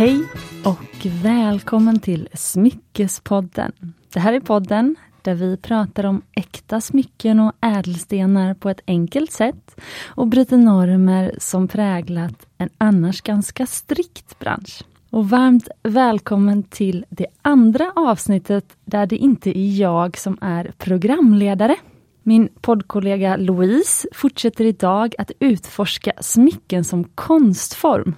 Hej och välkommen till Smyckespodden. Det här är podden där vi pratar om äkta smycken och ädelstenar på ett enkelt sätt och bryter normer som präglat en annars ganska strikt bransch. Och varmt välkommen till det andra avsnittet där det inte är jag som är programledare. Min poddkollega Louise fortsätter idag att utforska smycken som konstform.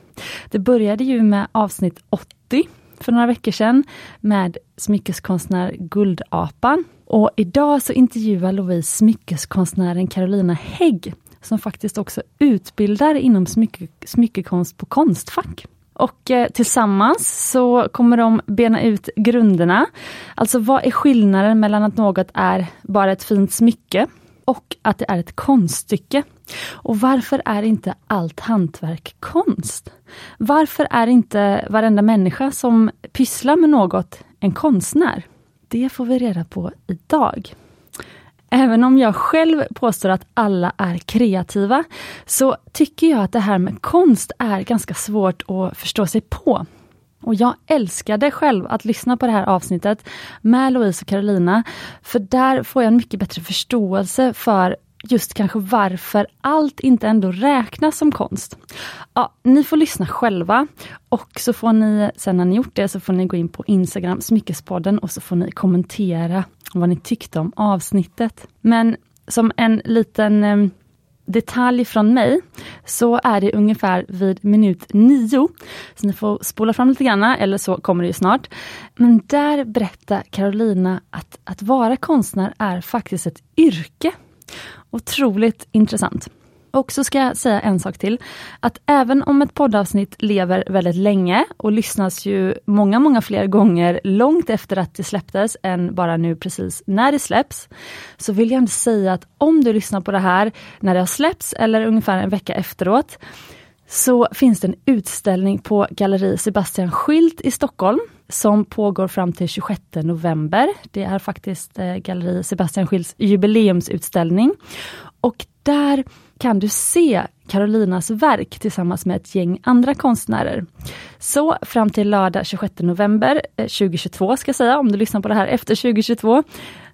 Det började ju med avsnitt 80 för några veckor sedan med smyckeskonstnär Guldapan. Och idag så intervjuar Louise smyckeskonstnären Carolina Hägg som faktiskt också utbildar inom smycke, smyckekonst på Konstfack. Och eh, tillsammans så kommer de bena ut grunderna. Alltså vad är skillnaden mellan att något är bara ett fint smycke och att det är ett konststycke? Och varför är inte allt hantverk konst? Varför är inte varenda människa som pysslar med något en konstnär? Det får vi reda på idag. Även om jag själv påstår att alla är kreativa, så tycker jag att det här med konst är ganska svårt att förstå sig på. Och jag älskade själv att lyssna på det här avsnittet med Louise och Carolina, för där får jag en mycket bättre förståelse för just kanske varför allt inte ändå räknas som konst. Ja, ni får lyssna själva och så får ni, sen när ni gjort det, så får ni gå in på Instagram, Smyckespodden och så får ni kommentera vad ni tyckte om avsnittet. Men som en liten eh, detalj från mig, så är det ungefär vid minut nio. Så ni får spola fram lite grann, eller så kommer det ju snart. Men där berättar Carolina att, att vara konstnär är faktiskt ett yrke. Otroligt intressant. Och så ska jag säga en sak till. Att även om ett poddavsnitt lever väldigt länge och lyssnas ju många, många fler gånger långt efter att det släpptes än bara nu precis när det släpps. Så vill jag inte säga att om du lyssnar på det här när det har släppts eller ungefär en vecka efteråt så finns det en utställning på Galleri Sebastian Skylt i Stockholm som pågår fram till 26 november. Det är faktiskt eh, Galleri Sebastian Skylts jubileumsutställning. Och där kan du se Carolinas verk tillsammans med ett gäng andra konstnärer. Så fram till lördag 26 november eh, 2022 ska jag säga, om du lyssnar på det här efter 2022.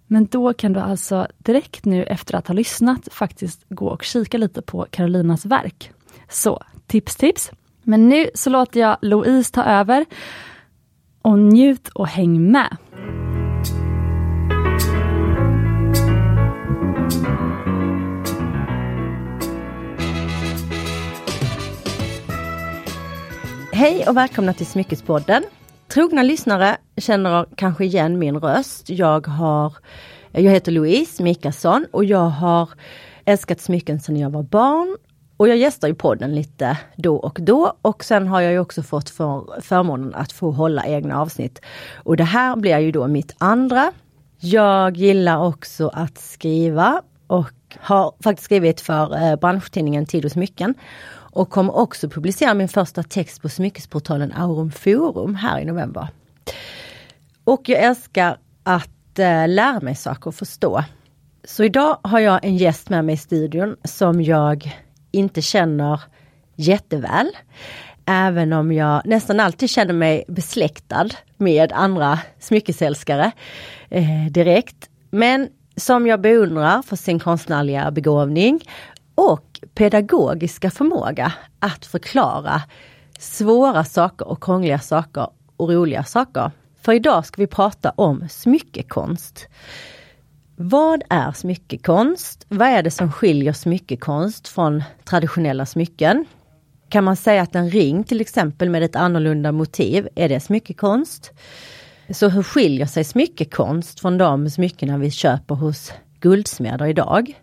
Men då kan du alltså direkt nu efter att ha lyssnat faktiskt gå och kika lite på Carolinas verk. Så tips tips! Men nu så låter jag Louise ta över och njut och häng med! Hej och välkomna till Smyckespodden. Trogna lyssnare känner kanske igen min röst. Jag, har, jag heter Louise Mikasson och jag har älskat smycken sedan jag var barn. Och jag gästar ju podden lite då och då och sen har jag ju också fått för, förmånen att få hålla egna avsnitt. Och det här blir ju då mitt andra. Jag gillar också att skriva och har faktiskt skrivit för eh, branschtidningen Tid och smycken och kommer också publicera min första text på smyckesportalen Aurum Forum här i november. Och jag älskar att eh, lära mig saker och förstå. Så idag har jag en gäst med mig i studion som jag inte känner jätteväl. Även om jag nästan alltid känner mig besläktad med andra smyckesälskare eh, direkt. Men som jag beundrar för sin konstnärliga begåvning och pedagogiska förmåga att förklara svåra saker och krångliga saker och roliga saker. För idag ska vi prata om smyckekonst. Vad är smyckekonst? Vad är det som skiljer smyckekonst från traditionella smycken? Kan man säga att en ring till exempel med ett annorlunda motiv, är det smyckekonst? Så hur skiljer sig smyckekonst från de smyckena vi köper hos guldsmeder idag?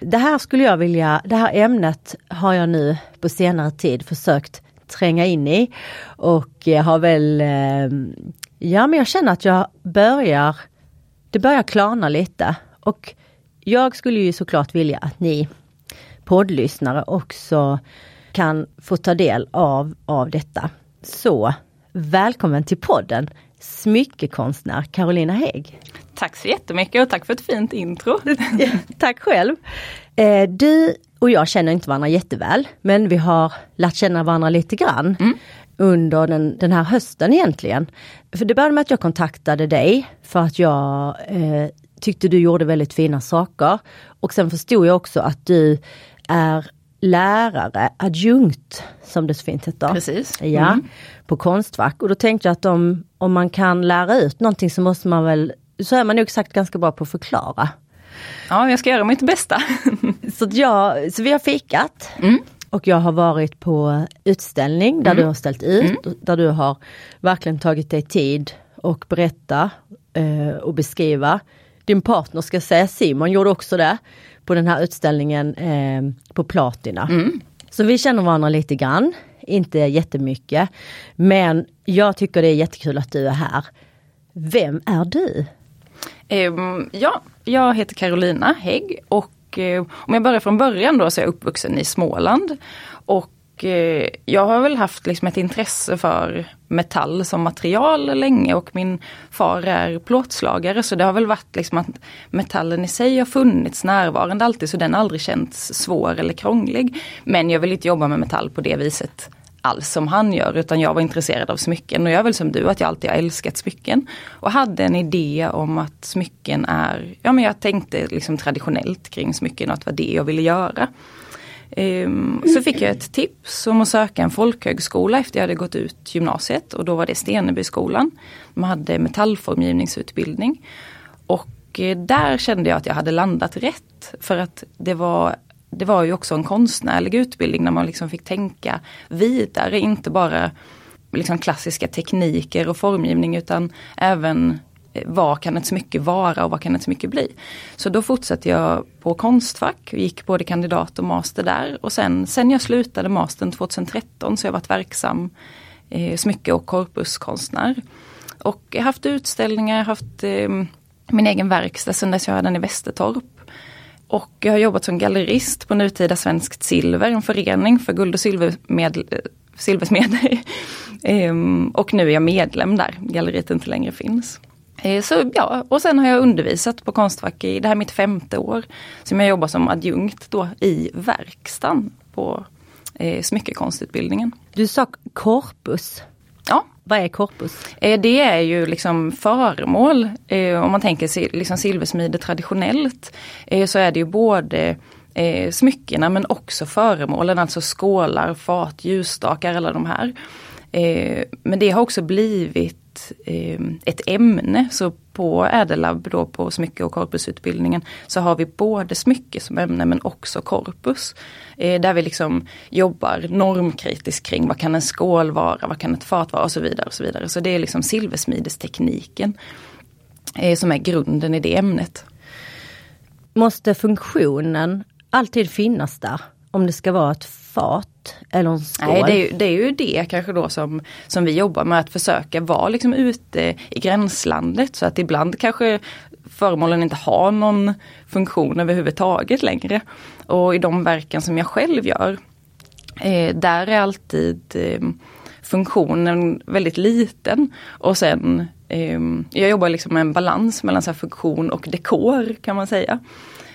Det här skulle jag vilja, det här ämnet har jag nu på senare tid försökt tränga in i och jag har väl, eh, ja men jag känner att jag börjar, det börjar klarna lite och jag skulle ju såklart vilja att ni poddlyssnare också kan få ta del av, av detta. Så välkommen till podden smyckekonstnär Carolina Hägg. Tack så jättemycket och tack för ett fint intro. tack själv. Eh, du och jag känner inte varandra jätteväl, men vi har lärt känna varandra lite grann. Mm. under den, den här hösten egentligen. För det började med att jag kontaktade dig för att jag eh, tyckte du gjorde väldigt fina saker. Och sen förstod jag också att du är lärare, adjunkt som det så fint heter. Precis. Ja, mm. på Konstfack. Och då tänkte jag att om, om man kan lära ut någonting så måste man väl, så är man nog sagt ganska bra på att förklara. Ja, jag ska göra mitt bästa. så, jag, så vi har fikat. Mm. Och jag har varit på utställning där mm. du har ställt ut, mm. där du har verkligen tagit dig tid och berätta eh, och beskriva. Din partner ska säga, Simon gjorde också det på den här utställningen eh, på Platina. Mm. Så vi känner varandra lite grann, inte jättemycket. Men jag tycker det är jättekul att du är här. Vem är du? Ehm, ja, jag heter Carolina Hägg och eh, om jag börjar från början då så är jag uppvuxen i Småland. Och eh, jag har väl haft liksom ett intresse för metall som material länge och min far är plåtslagare så det har väl varit liksom att metallen i sig har funnits närvarande alltid så den har aldrig känts svår eller krånglig. Men jag vill inte jobba med metall på det viset alls som han gör utan jag var intresserad av smycken och jag är väl som du att jag alltid har älskat smycken. Och hade en idé om att smycken är, ja men jag tänkte liksom traditionellt kring smycken och att det var det jag ville göra. Um, så fick jag ett tips om att söka en folkhögskola efter jag hade gått ut gymnasiet och då var det Stenebyskolan. De hade metallformgivningsutbildning. Och eh, där kände jag att jag hade landat rätt för att det var det var ju också en konstnärlig utbildning när man liksom fick tänka vidare, inte bara liksom klassiska tekniker och formgivning utan även eh, vad kan ett smycke vara och vad kan ett smycke bli? Så då fortsatte jag på Konstfack, gick både kandidat och master där och sen, sen jag slutade mastern 2013 så har jag varit verksam eh, smycke och korpuskonstnär. Och jag har haft utställningar, haft eh, min egen verkstad sen dess jag hade den i Västertorp. Och jag har jobbat som gallerist på Nutida Svenskt Silver, en förening för guld och silvermed, silversmeder. ehm, och nu är jag medlem där, galleriet inte längre finns. Eh, så ja, och sen har jag undervisat på Konstfack i, det här är mitt femte år, som jag jobbar som adjunkt då i verkstaden på eh, smyckekonstutbildningen. Du sa korpus. Ja. Vad är korpus? Eh, det är ju liksom föremål, eh, om man tänker liksom silversmide traditionellt, eh, så är det ju både smyckena men också föremålen, alltså skålar, fat, ljusstakar, alla de här. Men det har också blivit Ehm, ett ämne. Så på Ädellab då på smycke och korpusutbildningen så har vi både smycke som ämne men också korpus. Eh, där vi liksom jobbar normkritiskt kring vad kan en skål vara, vad kan ett fat vara och så vidare. och Så vidare. Så det är liksom silversmidestekniken eh, som är grunden i det ämnet. Måste funktionen alltid finnas där? Om det ska vara ett fat eller en skål? Nej det är, ju, det är ju det kanske då som, som vi jobbar med att försöka vara liksom ute i gränslandet så att ibland kanske föremålen inte har någon funktion överhuvudtaget längre. Och i de verken som jag själv gör, eh, där är alltid eh, funktionen väldigt liten. Och sen, eh, jag jobbar liksom med en balans mellan så funktion och dekor kan man säga.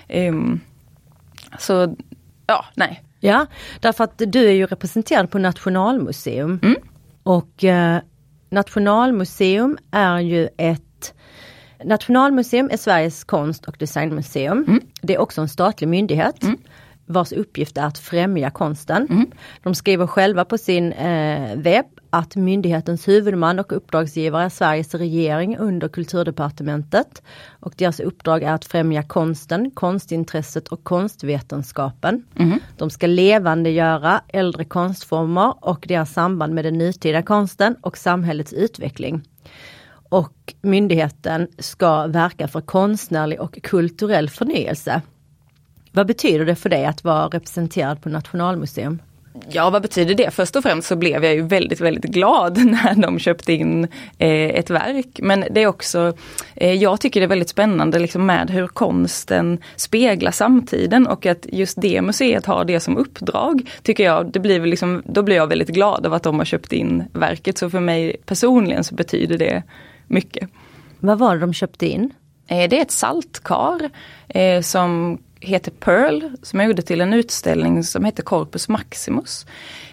Eh, så ja, nej, Ja, därför att du är ju representerad på Nationalmuseum. Mm. Och eh, Nationalmuseum är ju ett Nationalmuseum är Sveriges konst och designmuseum. Mm. Det är också en statlig myndighet. Mm vars uppgift är att främja konsten. Mm. De skriver själva på sin eh, webb att myndighetens huvudman och uppdragsgivare är Sveriges regering under kulturdepartementet. Och deras uppdrag är att främja konsten, konstintresset och konstvetenskapen. Mm. De ska levandegöra äldre konstformer och deras samband med den nutida konsten och samhällets utveckling. Och myndigheten ska verka för konstnärlig och kulturell förnyelse. Vad betyder det för dig att vara representerad på Nationalmuseum? Ja vad betyder det? Först och främst så blev jag ju väldigt väldigt glad när de köpte in eh, ett verk. Men det är också, eh, jag tycker det är väldigt spännande liksom med hur konsten speglar samtiden och att just det museet har det som uppdrag. Tycker jag, det blir liksom, då blir jag väldigt glad av att de har köpt in verket. Så för mig personligen så betyder det mycket. Vad var det de köpte in? Eh, det är ett saltkar eh, som heter Pearl som jag gjorde till en utställning som heter Corpus Maximus.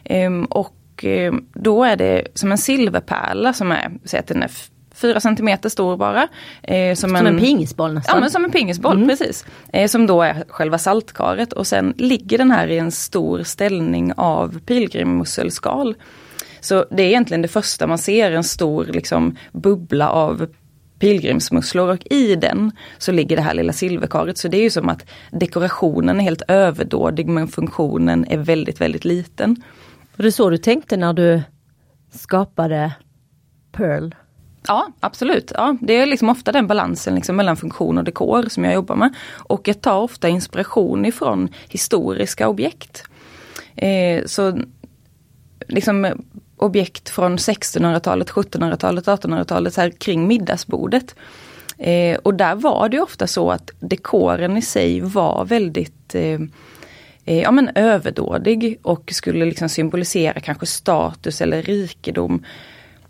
Ehm, och och eh, då är det som en silverpärla som är, säg att den är fyra centimeter stor bara. Eh, som, som en, en pingisboll nästan? Ja men som en pingisboll, mm. precis. Eh, som då är själva saltkaret och sen ligger den här i en stor ställning av pilgrimmusselskal. Så det är egentligen det första man ser, en stor liksom, bubbla av pilgrimsmusslor och i den så ligger det här lilla silverkaret. Så det är ju som att dekorationen är helt överdådig men funktionen är väldigt, väldigt liten. Var det så du tänkte när du skapade Pearl? Ja absolut, ja, det är liksom ofta den balansen liksom mellan funktion och dekor som jag jobbar med. Och jag tar ofta inspiration ifrån historiska objekt. Eh, så liksom objekt från 1600-talet, 1700-talet, 1800-talet här kring middagsbordet. Eh, och där var det ofta så att dekoren i sig var väldigt eh, eh, ja, men överdådig och skulle liksom symbolisera kanske status eller rikedom.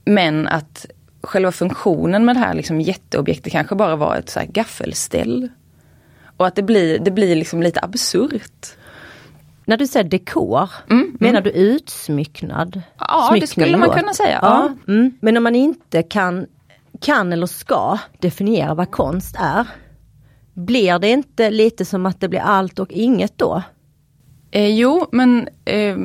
Men att själva funktionen med det här liksom jätteobjektet kanske bara var ett så här gaffelställ. Och att det blir, det blir liksom lite absurt. När du säger dekor, mm, mm. menar mm. du utsmycknad? Ja det skulle man kunna säga. Ja. ja. Mm. Men om man inte kan, kan eller ska definiera vad konst är, blir det inte lite som att det blir allt och inget då? Eh, jo, men eh,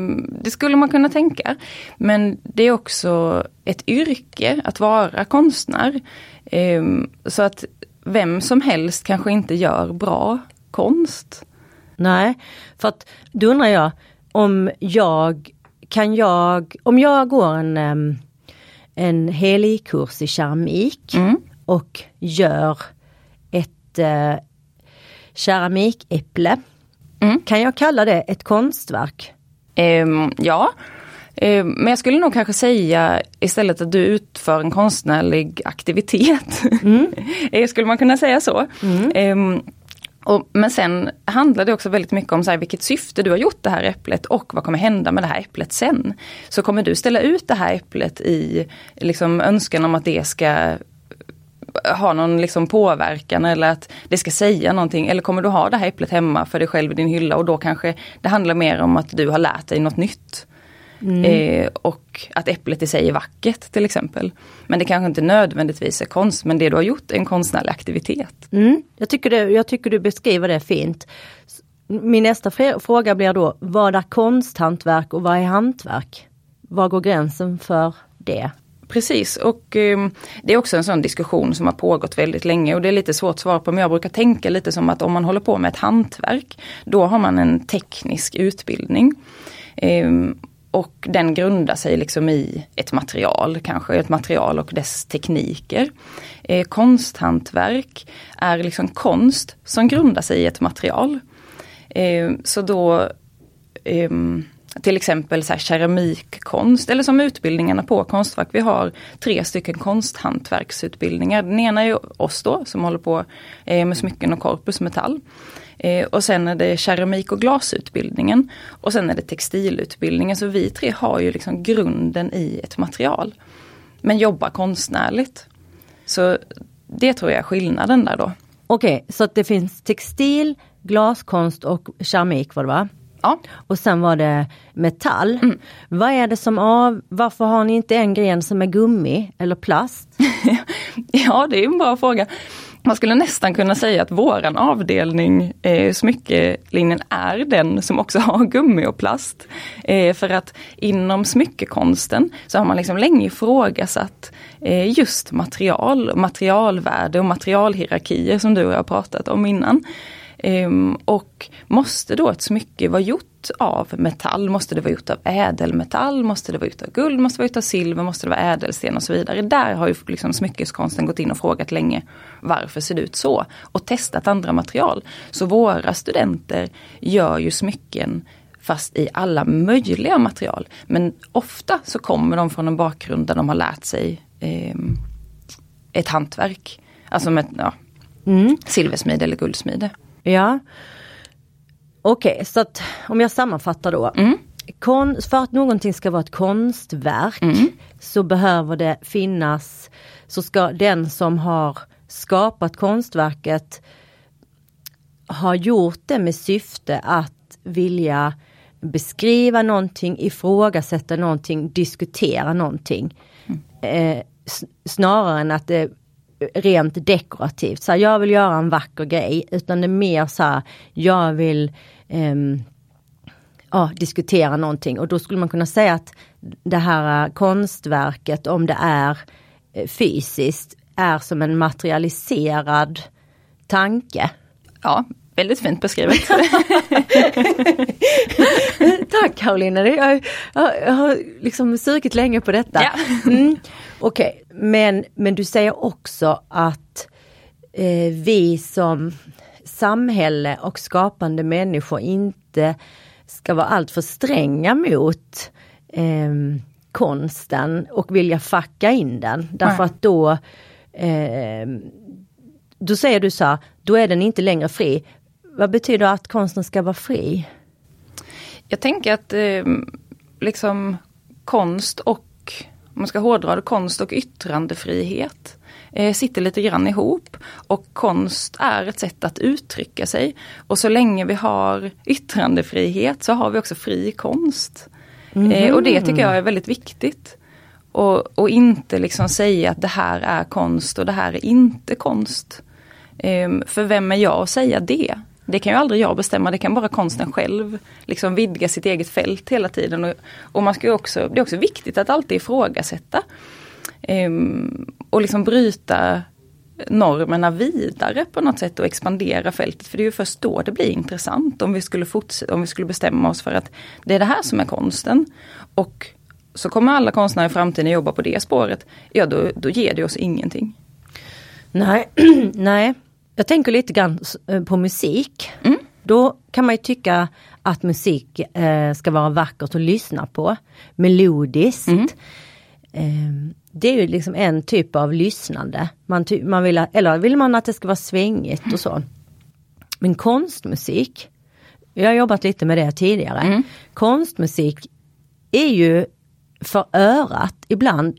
det skulle man kunna tänka. Men det är också ett yrke att vara konstnär. Eh, så att vem som helst kanske inte gör bra konst. Nej, för att då undrar jag om jag kan jag, om jag går en, en helig kurs i keramik mm. och gör ett eh, keramikäpple Mm. Kan jag kalla det ett konstverk? Um, ja, um, men jag skulle nog kanske säga istället att du utför en konstnärlig aktivitet. Mm. Eh, skulle man kunna säga så? Um, och, men sen handlar det också väldigt mycket om så här, vilket syfte du har gjort det här äpplet och vad kommer hända med det här äpplet sen. Så kommer du ställa ut det här äpplet i liksom, önskan om att det ska eh, ha någon liksom påverkan eller att det ska säga någonting. Eller kommer du ha det här äpplet hemma för dig själv i din hylla och då kanske det handlar mer om att du har lärt dig något nytt. Mm. Eh, och att äpplet i sig är vackert till exempel. Men det kanske inte nödvändigtvis är konst men det du har gjort är en konstnärlig aktivitet. Mm. Jag, tycker det, jag tycker du beskriver det fint. Min nästa fråga blir då, vad är konsthantverk och vad är hantverk? Var går gränsen för det? Precis och eh, det är också en sån diskussion som har pågått väldigt länge och det är lite svårt att svara på men jag brukar tänka lite som att om man håller på med ett hantverk då har man en teknisk utbildning. Eh, och den grundar sig liksom i ett material, kanske ett material och dess tekniker. Eh, konsthantverk är liksom konst som grundar sig i ett material. Eh, så då eh, till exempel så här keramikkonst eller som utbildningarna på Konstfack. Vi har tre stycken konsthantverksutbildningar. Den ena är oss då som håller på eh, med smycken och korpus metall. Eh, och sen är det keramik och glasutbildningen. Och sen är det textilutbildningen. Så vi tre har ju liksom grunden i ett material. Men jobbar konstnärligt. Så det tror jag är skillnaden där då. Okej, okay, så det finns textil, glaskonst och keramik var det va? Ja. Och sen var det metall. Mm. Vad är det som av, varför har ni inte en gren som är gummi eller plast? ja det är en bra fråga. Man skulle nästan kunna säga att våran avdelning, eh, smyckelinjen, är den som också har gummi och plast. Eh, för att inom smyckekonsten så har man liksom länge ifrågasatt eh, just material, materialvärde och materialhierarkier som du och jag har pratat om innan. Um, och måste då ett smycke vara gjort av metall? Måste det vara gjort av ädelmetall? Måste det vara gjort av guld? Måste det vara gjort av silver? Måste det vara ädelsten och så vidare? Där har ju liksom smyckeskonsten gått in och frågat länge varför ser det ut så? Och testat andra material. Så våra studenter gör ju smycken fast i alla möjliga material. Men ofta så kommer de från en bakgrund där de har lärt sig eh, ett hantverk. Alltså med ja, mm. silversmide eller guldsmide. Ja. Okej, okay, så att om jag sammanfattar då. Mm. Kon, för att någonting ska vara ett konstverk mm. så behöver det finnas, så ska den som har skapat konstverket ha gjort det med syfte att vilja beskriva någonting, ifrågasätta någonting, diskutera någonting. Eh, snarare än att det rent dekorativt. Så här, jag vill göra en vacker grej. Utan det är mer så här, jag vill um, ja, diskutera någonting. Och då skulle man kunna säga att det här eh, konstverket, om det är eh, fysiskt, är som en materialiserad tanke. Ja, väldigt fint beskrivet. Tack Karolina, jag, jag, jag har liksom sugit länge på detta. Ja. Mm, Okej, okay. men, men du säger också att eh, vi som samhälle och skapande människor inte ska vara alltför stränga mot eh, konsten och vilja facka in den. Därför Nej. att då, eh, då säger du så här, då är den inte längre fri. Vad betyder att konsten ska vara fri? Jag tänker att eh, liksom konst och, om man ska hårdra det, konst och yttrandefrihet eh, sitter lite grann ihop. Och konst är ett sätt att uttrycka sig. Och så länge vi har yttrandefrihet så har vi också fri konst. Eh, och det tycker jag är väldigt viktigt. Och, och inte liksom säga att det här är konst och det här är inte konst. Eh, för vem är jag att säga det? Det kan ju aldrig jag bestämma, det kan bara konsten själv liksom vidga sitt eget fält hela tiden. Och, och man ska också, det är också viktigt att alltid ifrågasätta. Um, och liksom bryta normerna vidare på något sätt och expandera fältet. För det är ju först då det blir intressant om vi skulle, fortsätta, om vi skulle bestämma oss för att det är det här som är konsten. Och så kommer alla konstnärer i framtiden jobba på det spåret. Ja då, då ger det oss ingenting. Nej, nej. Jag tänker lite grann eh, på musik. Mm. Då kan man ju tycka att musik eh, ska vara vackert att lyssna på. Melodiskt. Mm. Eh, det är ju liksom en typ av lyssnande. Man, man vill, eller vill man att det ska vara svängigt och så. Men konstmusik, jag har jobbat lite med det tidigare. Mm. Konstmusik är ju för örat ibland,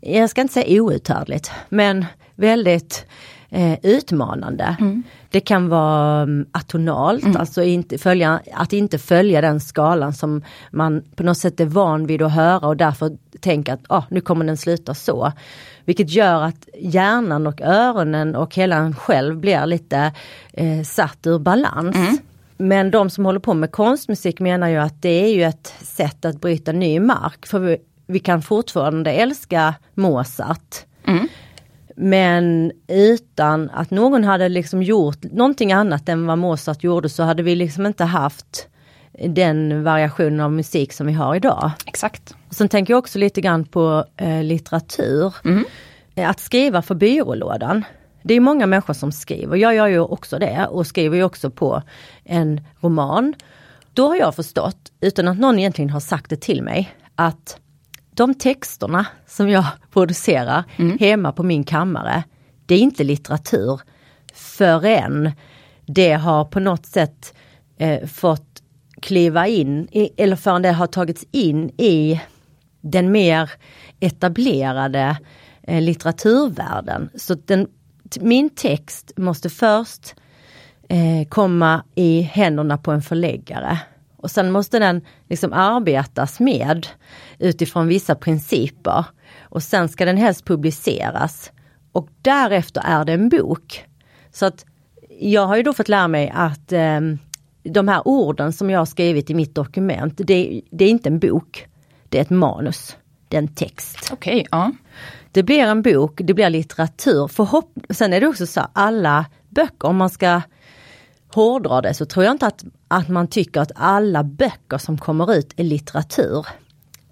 jag ska inte säga outhärdligt, men väldigt eh, utmanande. Det kan vara um, atonalt, alltså inte följa, att inte följa den skalan som man på något sätt är van vid att höra och därför tänker att ah, nu kommer den sluta så. Vilket gör att hjärnan och öronen och hela en själv blir lite eh, satt ur balans. Men de som håller på med konstmusik menar ju att det är ju ett sätt att bryta ny mark. För vi, vi kan fortfarande älska Mozart. Men utan att någon hade liksom gjort någonting annat än vad Mozart gjorde så hade vi liksom inte haft den variationen av musik som vi har idag. Exakt. Och sen tänker jag också lite grann på eh, litteratur. Eh, Att skriva för byrålådan. Det är många människor som skriver, jag gör ju också det och skriver ju också på en roman. Då har jag förstått, utan att någon egentligen har sagt det till mig, att de texterna som jag producerar hemma på min kammare, det är inte litteratur förrän det har på något sätt eh, fått kliva in, i, eller förrän det har tagits in i den mer etablerade eh, litteraturvärlden. Så den, min text måste först eh, komma i händerna på en förläggare. Och sen måste den liksom arbetas med utifrån vissa principer. Och sen ska den helst publiceras. Och därefter är det en bok. Så att jag har ju då fått lära mig att eh, de här orden som jag har skrivit i mitt dokument, det, det är inte en bok. Det är ett manus. Det är en text. Okej, ja. Det blir en bok, det blir litteratur. Förhopp Sen är det också så, alla böcker, om man ska hårdra det, så tror jag inte att, att man tycker att alla böcker som kommer ut är litteratur.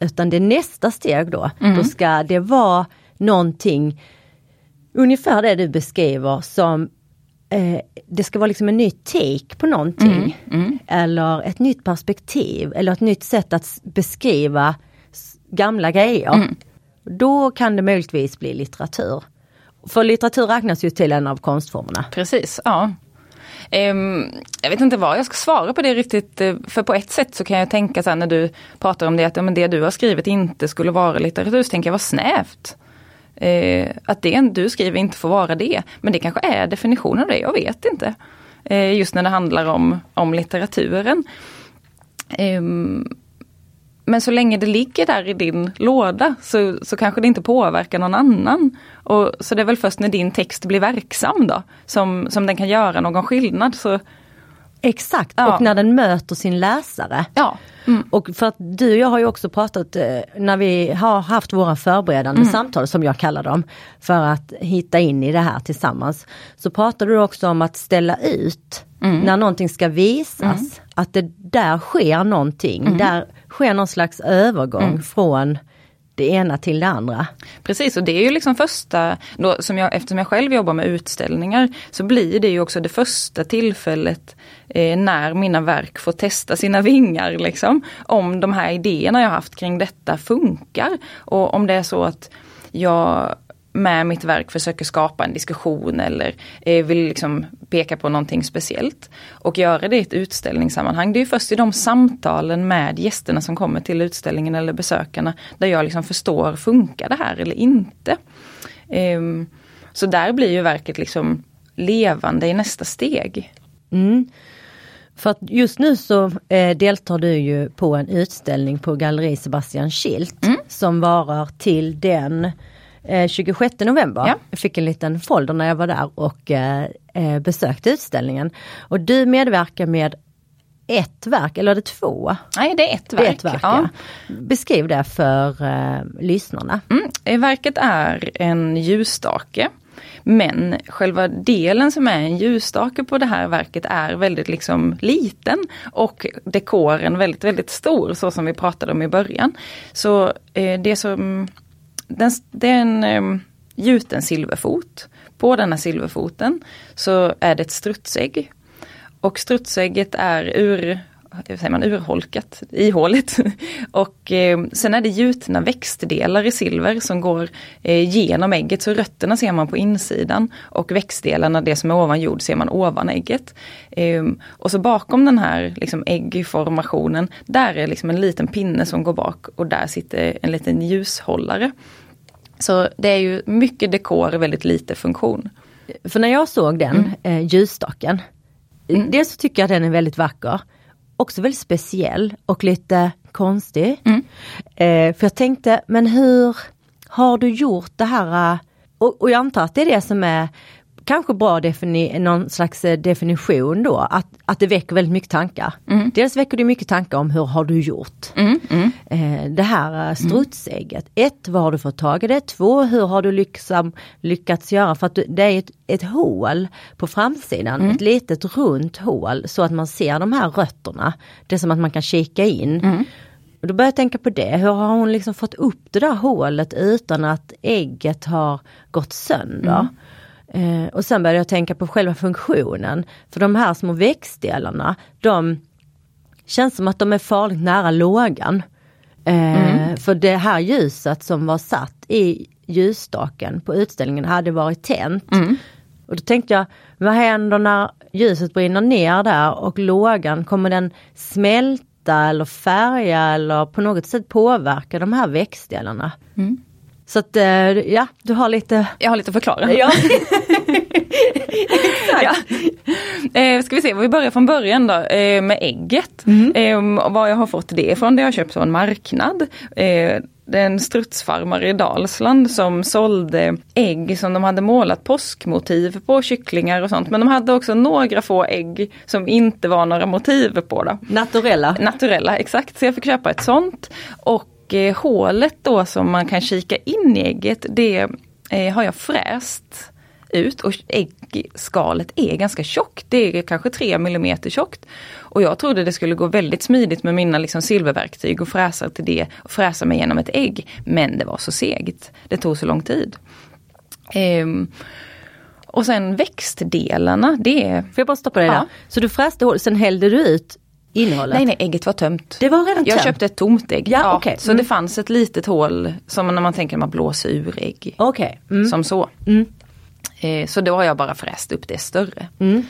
Utan det nästa steg då. Då ska det vara någonting, ungefär det du beskriver som eh, det ska vara liksom en ny take på någonting. Eller ett nytt perspektiv eller ett nytt sätt att beskriva gamla grejer. Då kan det möjligtvis bli litteratur. För litteratur räknas ju till en av konstformerna. Precis, ja. Ehm, jag vet inte vad jag ska svara på det riktigt. Eh, för på ett sätt så kan jag tänka så här när du pratar om det att ja, men det du har skrivit inte skulle vara litteratur. Så tänker jag vad snävt. Eh, att det du skriver inte får vara det. Men det kanske är definitionen av det, jag vet inte. Eh, just när det handlar om, om litteraturen. Ehm, men så länge det ligger där i din låda så, så kanske det inte påverkar någon annan. Och, så det är väl först när din text blir verksam då som, som den kan göra någon skillnad. Så, Exakt, Ja. och när den möter sin läsare. ja. Mm. Och för att du och jag har ju också pratat, eh, när vi har haft våra förberedande Mm. samtal som jag kallar dem, för att hitta in i det här tillsammans. Så pratar du också om att ställa ut Mm. när någonting ska visas, att det där sker någonting, Mm. där sker någon slags övergång från det ena till det andra. Precis och det är ju liksom första, då, som jag, eftersom jag själv jobbar med utställningar så blir det ju också det första tillfället eh, när mina verk får testa sina vingar. Liksom, om de här idéerna jag haft kring detta funkar. Och om det är så att jag med mitt verk försöker skapa en diskussion eller eh, vill liksom peka på någonting speciellt. Och göra det i ett utställningssammanhang. Det är först i de samtalen med gästerna som kommer till utställningen eller besökarna där jag liksom förstår, funkar det här eller inte? Ehm, så där blir ju verket liksom levande i nästa steg. Mm. För att just nu så eh, deltar du ju på en utställning på Galleri Sebastian Schilt Mm. som varar till den eh, 26 november. Ja. Jag fick en liten folder när jag var där och eh, eh, besökte utställningen. Och du medverkar med ett verk, eller är det två? Nej, det är ett verk. är ett verk ja. ja. Beskriv det för eh, lyssnarna. Mm. eh, Verket är en ljusstake. Men själva delen som är en ljusstake på det här verket är väldigt liksom liten och dekoren väldigt, väldigt stor så som vi pratade om i början. Så eh, det som den, det är en ehm, gjuten silverfot. På denna silverfoten så är det ett strutsägg. Och strutsägget är ur, hur säger man, urholkat, ihåligt. Och eh, sen är det gjutna växtdelar i silver som går eh, genom ägget. Så rötterna ser man på insidan och växtdelarna, det som är ovan jord, ser man ovan ägget. Eh, och så bakom den här liksom, äggformationen, där är liksom en liten pinne som går bak och där sitter en liten ljushållare. Så det är ju mycket dekor, väldigt lite funktion. För när jag såg den eh, ljusstaken, Mm. dels så tycker jag den är väldigt vacker. Också väldigt speciell och lite konstig. Mm. Eh, för jag tänkte, men hur har du gjort det här? eh, Och, och jag antar att det är det som är kanske bra defini någon slags eh, definition då, att, att det väcker väldigt mycket tankar. Dels väcker det mycket tankar om hur har du gjort? Mm, mm. Eh, det här eh, strutsägget. Ett, var har du fått tag i det? Två, hur har du liksom lyckats göra? För att det är ett, ett hål på framsidan, ett litet runt hål så att man ser de här rötterna. Det är som att man kan kika in. Och då börjar jag tänka på det, hur har hon liksom fått upp det där hålet utan att ägget har gått sönder? Eh, och sen började jag tänka på själva funktionen. För de här små växtdelarna, de känns som att de är farligt nära lågan. Eh, För det här ljuset som var satt i ljusstaken på utställningen hade varit tänt. Och då tänkte jag, vad händer när ljuset brinner ner där och lågan, kommer den smälta eller färga eller på något sätt påverka de här växtdelarna? Så att eh, ja, du har lite Jag har lite att förklara. Ja. ja. Eh, ska vi se, vi börjar från början då eh, med ägget. Eh, och var jag har fått det ifrån, det har jag köpt på en marknad. Eh, det är en strutsfarmare i Dalsland som sålde ägg som de hade målat påskmotiv på, kycklingar och sånt. Men de hade också några få ägg som inte var några motiv på. Då. naturella. Naturella, exakt. Så jag fick köpa ett sånt. Och eh, hålet då som man kan kika in i ägget, det eh, har jag fräst ut och äggskalet är ganska tjockt. Det är kanske 3 mm tjockt. Och jag trodde det skulle gå väldigt smidigt med mina liksom silververktyg och fräsa till det och fräsa mig igenom ett ägg. Men det var så segt. Det tog så lång tid. Ehm, och sen växtdelarna, det är... Får jag bara stoppa dig Ja. där? Så du fräste hål, sen hällde du ut innehållet? Nej, nej, ägget var tömt. Det var redan Jag tömt? köpte ett tomt ägg. Ja, okej. Så Mm. det fanns ett litet hål som när man tänker när man blåser ur ägg. Okej. Mm. Som så. Mm. Eh, så då har jag bara fräst upp det större. Mm.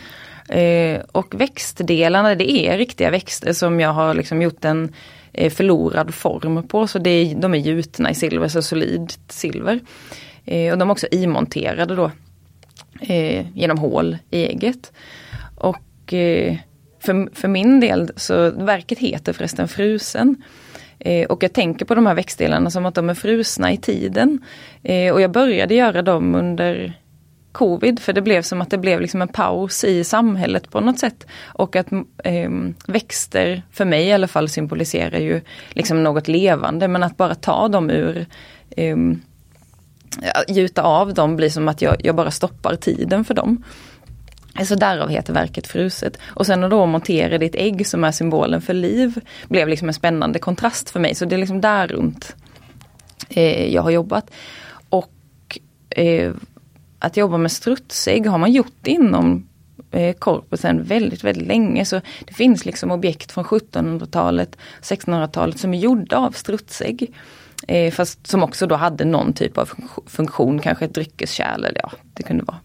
Eh, och växtdelarna det är riktiga växter som jag har liksom gjort en eh, förlorad form på. Så är, de är gjutna i silver, så solid silver. Eh, och de är också imonterade då. Eh, genom hål i ägget. Och eh, för, för min del så verket heter förresten Frusen. Eh, och jag tänker på de här växtdelarna som att de är frusna i tiden. Eh, och jag började göra dem under covid för det blev som att det blev liksom en paus i samhället på något sätt. Och att eh, växter, för mig i alla fall, symboliserar ju liksom något levande men att bara ta dem ur eh, gjuta av dem blir som att jag, jag bara stoppar tiden för dem. Så därav heter verket Fruset. Och sen att då montera ditt ägg som är symbolen för liv blev liksom en spännande kontrast för mig. Så det är liksom där runt eh, jag har jobbat. Och eh, att jobba med strutsägg har man gjort inom eh, korpusen väldigt, väldigt länge. Så det finns liksom objekt från 1700-talet, 1600-talet som är gjorda av strutsägg. Eh, fast som också då hade någon typ av funktion, kanske ett dryckeskärl eller ja, det kunde vara.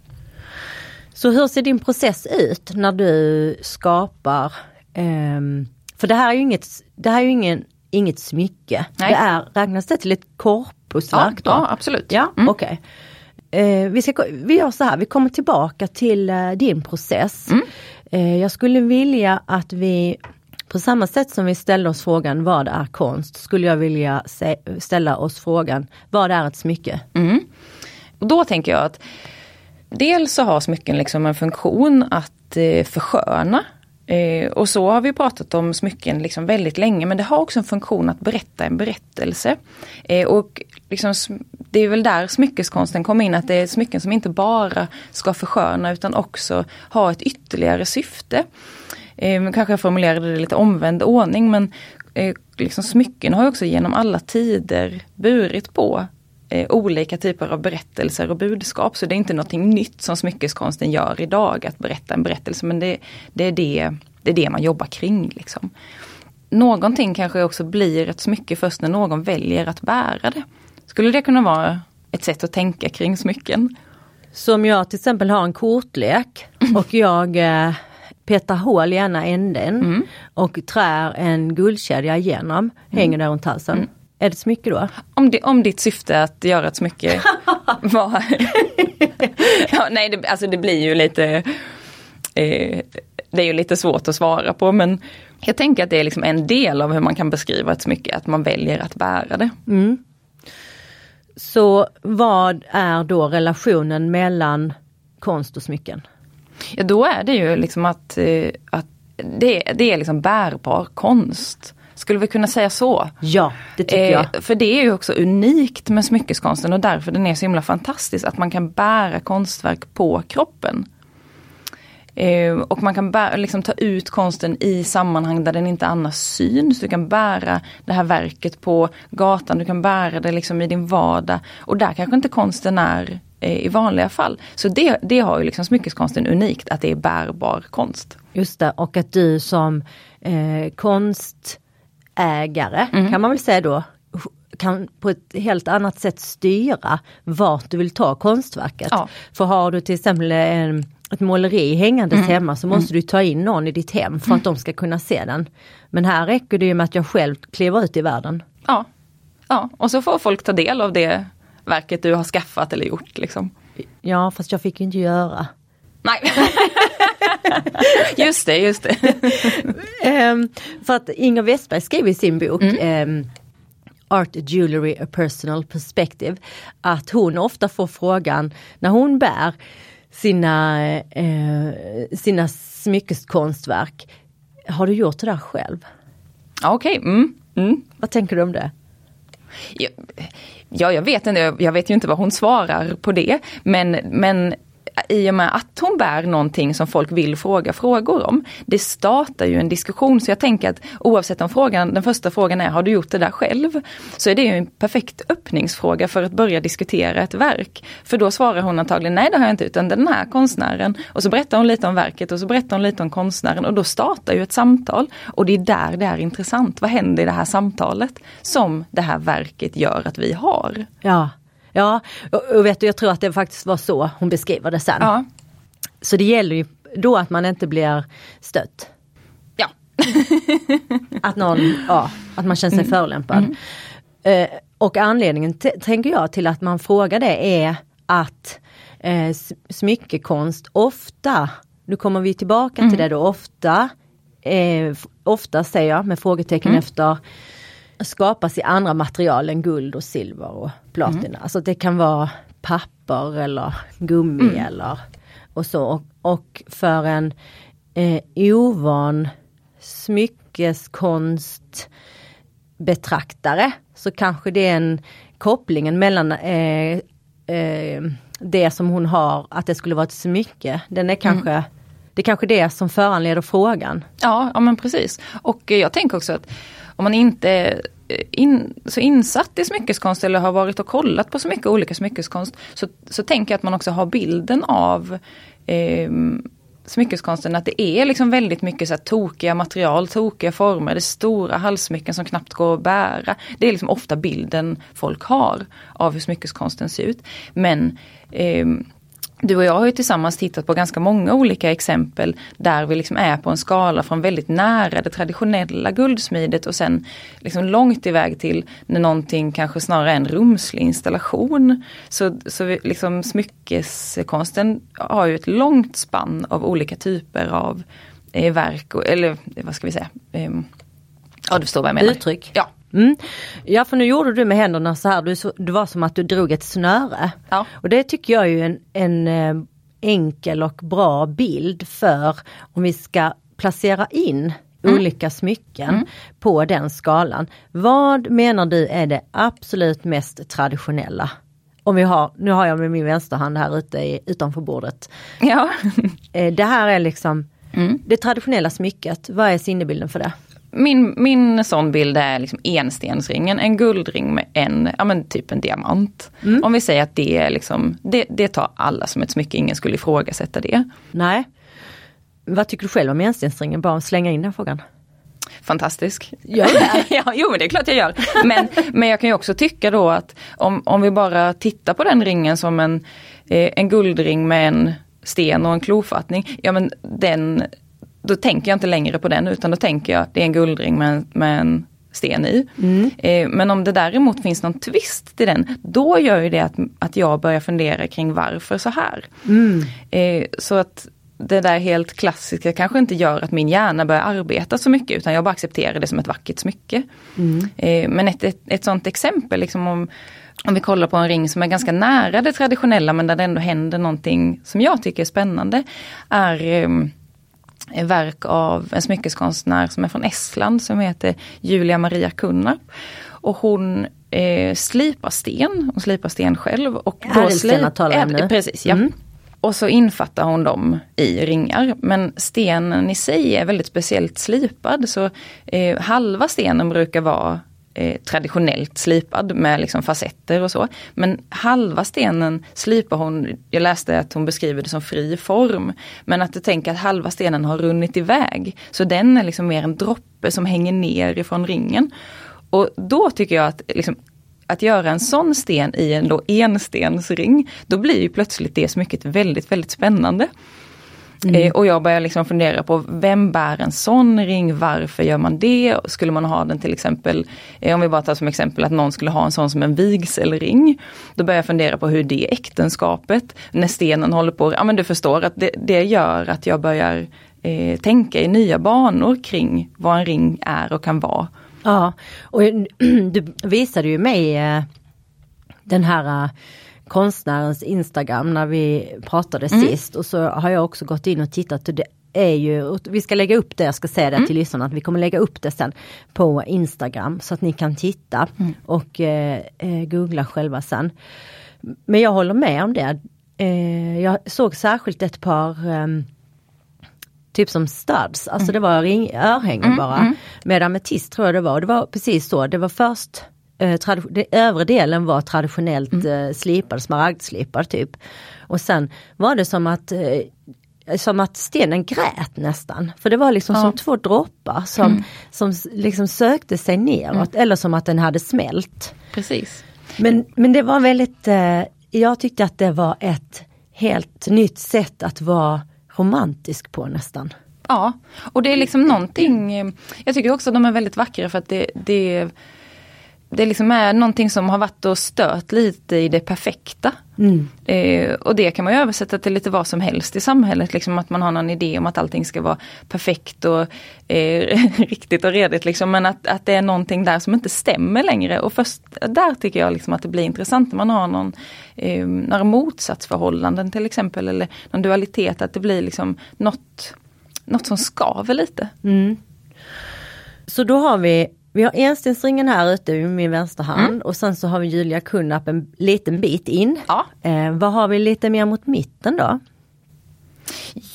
Så hur ser din process ut när du skapar, um, för det här är ju inget, det här är ingen, inget smycke. Nej. Det är, räknas det till ett korpusverk? Ja, ja absolut. Ja, mm. Okay. Uh, vi, vi gör så här, vi kommer tillbaka till uh, din process. Mm. Uh, jag skulle vilja att vi på samma sätt som vi ställer oss frågan vad är konst, skulle jag vilja ställa oss frågan vad är ett smycke? Mm. Och då tänker jag att dels så har smycken liksom en funktion att eh, försköna. Eh, och så har vi pratat om smycken liksom väldigt länge men det har också en funktion att berätta en berättelse. Eh, och liksom, det är väl där smyckeskonsten kommer in, att det är smycken som inte bara ska försköna utan också ha ett ytterligare syfte. Eh, kanske jag formulerade det i lite omvänd ordning men eh, liksom smycken har också genom alla tider burit på eh, olika typer av berättelser och budskap. Så det är inte någonting nytt som smyckeskonsten gör idag, att berätta en berättelse. Men det, det, är, det, det är det man jobbar kring. Liksom. Någonting kanske också blir ett smycke först när någon väljer att bära det. Skulle det kunna vara ett sätt att tänka kring smycken? Så om jag till exempel har en kortlek och jag eh, petar hål i ena änden mm. och trär en guldkedja igenom, mm. hänger där runt halsen. Mm. Är det ett smycke då? Om, det, om ditt syfte är att göra ett smycke var... ja, nej, det, alltså det blir ju lite... Eh, det är ju lite svårt att svara på men jag tänker att det är liksom en del av hur man kan beskriva ett smycke, att man väljer att bära det. Mm. Så vad är då relationen mellan konst och smycken? Ja då är det ju liksom att, eh, att det, det är liksom bärbar konst. Skulle vi kunna säga så? Ja, det tycker eh, jag. För det är ju också unikt med smyckeskonsten och därför den är så himla fantastisk. Att man kan bära konstverk på kroppen. Eh, och man kan bära, liksom ta ut konsten i sammanhang där den inte annars syns. Du kan bära det här verket på gatan, du kan bära det liksom i din vardag. Och där kanske inte konsten är eh, i vanliga fall. Så det, det har ju liksom smyckeskonsten unikt, att det är bärbar konst. Just det, och att du som eh, konst ägare mm. kan man väl säga då kan på ett helt annat sätt styra vart du vill ta konstverket. Ja. För har du till exempel en, ett måleri hängandes mm. hemma så måste mm. du ta in någon i ditt hem för att de ska kunna se den. Men här räcker det ju med att jag själv kliver ut i världen. Ja, ja. och så får folk ta del av det verket du har skaffat eller gjort. Liksom. Ja fast jag fick ju inte göra. Nej. just det, just det. um, för att Inger Westberg skrev i sin bok mm. um, Art Jewelry A Personal Perspective att hon ofta får frågan när hon bär sina, eh, sina smyckeskonstverk. Har du gjort det där själv? Okej, okay. mm. mm. Vad tänker du om det? Ja, jag vet inte, jag vet ju inte vad hon svarar på det. Men, men i och med att hon bär någonting som folk vill fråga frågor om. Det startar ju en diskussion så jag tänker att oavsett om frågan, den första frågan är har du gjort det där själv? Så är det en perfekt öppningsfråga för att börja diskutera ett verk. För då svarar hon antagligen nej det har jag inte utan den här konstnären. Och så berättar hon lite om verket och så berättar hon lite om konstnären och då startar ju ett samtal. Och det är där det är intressant. Vad händer i det här samtalet som det här verket gör att vi har? Ja. Ja, och, vet du, jag tror att det faktiskt var så hon beskriver det sen. Ja. Så det gäller ju då att man inte blir stött. Ja. att någon, ja, att man känner sig mm. förolämpad. Mm. Eh, och anledningen tänker jag till att man frågar det är att eh, smyckekonst ofta, nu kommer vi tillbaka mm. till det då, ofta eh, ofta säger jag med frågetecken Mm. efter skapas i andra material än guld och silver och platina. Mm. Alltså det kan vara papper eller gummi Mm. eller och så. Och, och för en eh, ovan smyckeskonst betraktare så kanske det är en kopplingen mellan eh, eh, det som hon har, att det skulle vara ett smycke. Den är kanske, Mm. det är kanske det som föranleder frågan. Ja, ja men precis. Och eh, jag tänker också att om man inte är in, så insatt i smyckeskonst eller har varit och kollat på så mycket olika smyckeskonst så, så tänker jag att man också har bilden av eh, smyckeskonsten att det är liksom väldigt mycket så här tokiga material, tokiga former, det är stora halssmycken som knappt går att bära. Det är liksom ofta bilden folk har av hur smyckeskonsten ser ut. Men eh, du och jag har ju tillsammans tittat på ganska många olika exempel där vi liksom är på en skala från väldigt nära det traditionella guldsmidet och sen liksom långt iväg till när någonting kanske snarare är en rumslig installation. Så, så vi, liksom smyckeskonsten har ju ett långt spann av olika typer av eh, verk, och, eller vad ska vi säga? Eh, ja du förstår vad jag menar. Uttryck. Ja. Mm. Ja för nu gjorde du med händerna så här, du, så- det var som att du drog ett snöre. Ja. Och det tycker jag är ju en, en eh, enkel och bra bild för om vi ska placera in olika smycken på den skalan. Vad menar du är det absolut mest traditionella? Om vi har, nu har jag med min vänsterhand här ute i, utanför bordet. ja. Eh, Det här är liksom det traditionella smycket, vad är sinnebilden för det? Min, min sån bild är liksom enstensringen, en guldring med en, ja men typ en diamant. Om vi säger att det är liksom, det, det tar alla som ett smycke, ingen skulle ifrågasätta det. Nej. Vad tycker du själv om enstensringen? Bara slänga in den frågan. Fantastisk. Gör det? ja, jo men det är klart jag gör. Men, men jag kan ju också tycka då att om, om vi bara tittar på den ringen som en, eh, en guldring med en sten och en klofattning. Ja men den, då tänker jag inte längre på den utan då tänker jag det är en guldring med, med en sten i. Eh, men om det däremot finns någon twist till den, då gör ju det att, att jag börjar fundera kring varför så här. Eh, så att det där helt klassiska kanske inte gör att min hjärna börjar arbeta så mycket utan jag bara accepterar det som ett vackert smycke. Eh, men ett, ett, ett sånt exempel, liksom om, om vi kollar på en ring som är ganska nära det traditionella men där det ändå händer någonting som jag tycker är spännande, är ehm, verk av en smyckeskonstnär som är från Estland som heter Julia Maria Kunnarp. Och hon eh, slipar sten, hon slipar sten själv. Och Ädelstenar talar vi om nu. Precis, ja. Mm. Och så infattar hon dem i ringar. Men stenen i sig är väldigt speciellt slipad så eh, halva stenen brukar vara eh, traditionellt slipad med liksom facetter och så. Men halva stenen slipar hon, jag läste att hon beskriver det som fri form. Men att du tänker att halva stenen har runnit iväg. Så den är liksom mer en droppe som hänger ner ifrån ringen. Och då tycker jag att liksom, att göra en sån sten i en då enstensring, då blir ju plötsligt det smycket väldigt, väldigt spännande. Eh, och jag börjar liksom fundera på vem bär en sån ring, varför gör man det? Skulle man ha den till exempel, eh, om vi bara tar som exempel att någon skulle ha en sån som en vigselring. Då börjar jag fundera på hur det är äktenskapet, när stenen håller på, ja men du förstår att det, det gör att jag börjar eh, tänka i nya banor kring vad en ring är och kan vara. Ja, och du visade ju mig eh, den här konstnärens Instagram när vi pratade sist. Och så har jag också gått in och tittat. Och det är ju, vi ska lägga upp det, jag ska säga det till lyssnarna, att vi kommer lägga upp det sen på Instagram. Så att ni kan titta och eh, eh, googla själva sen. Men jag håller med om det. Eh, jag såg särskilt ett par ehm, typ som studs, alltså det var ring, örhängen bara. Med ametist tror jag det var, och det var precis så, det var först eh, den övre delen var traditionellt eh, slipad, smaragdslipad typ. Och sen var det som att eh, som att stenen grät nästan. För det var liksom som två droppar som, som s- liksom sökte sig neråt eller som att den hade smält. Precis. Men, men det var väldigt, eh, jag tyckte att det var ett helt nytt sätt att vara romantisk på nästan. Ja, och det är liksom någonting, jag tycker också att de är väldigt vackra för att det, det det liksom är någonting som har varit och stört lite i det perfekta. Mm. Eh, och det kan man ju översätta till lite vad som helst i samhället, liksom att man har någon idé om att allting ska vara perfekt och eh, riktigt och redigt. Liksom, men att, att det är någonting där som inte stämmer längre. Och först där tycker jag liksom att det blir intressant när man har någon, eh, några motsatsförhållanden till exempel, eller någon dualitet, att det blir liksom något, något som skaver lite. Mm. Så då har vi vi har enstensringen här ute i min vänstra hand mm. och sen så har vi Julia Kunnap en liten bit in. Ja. Eh, vad har vi lite mer mot mitten då?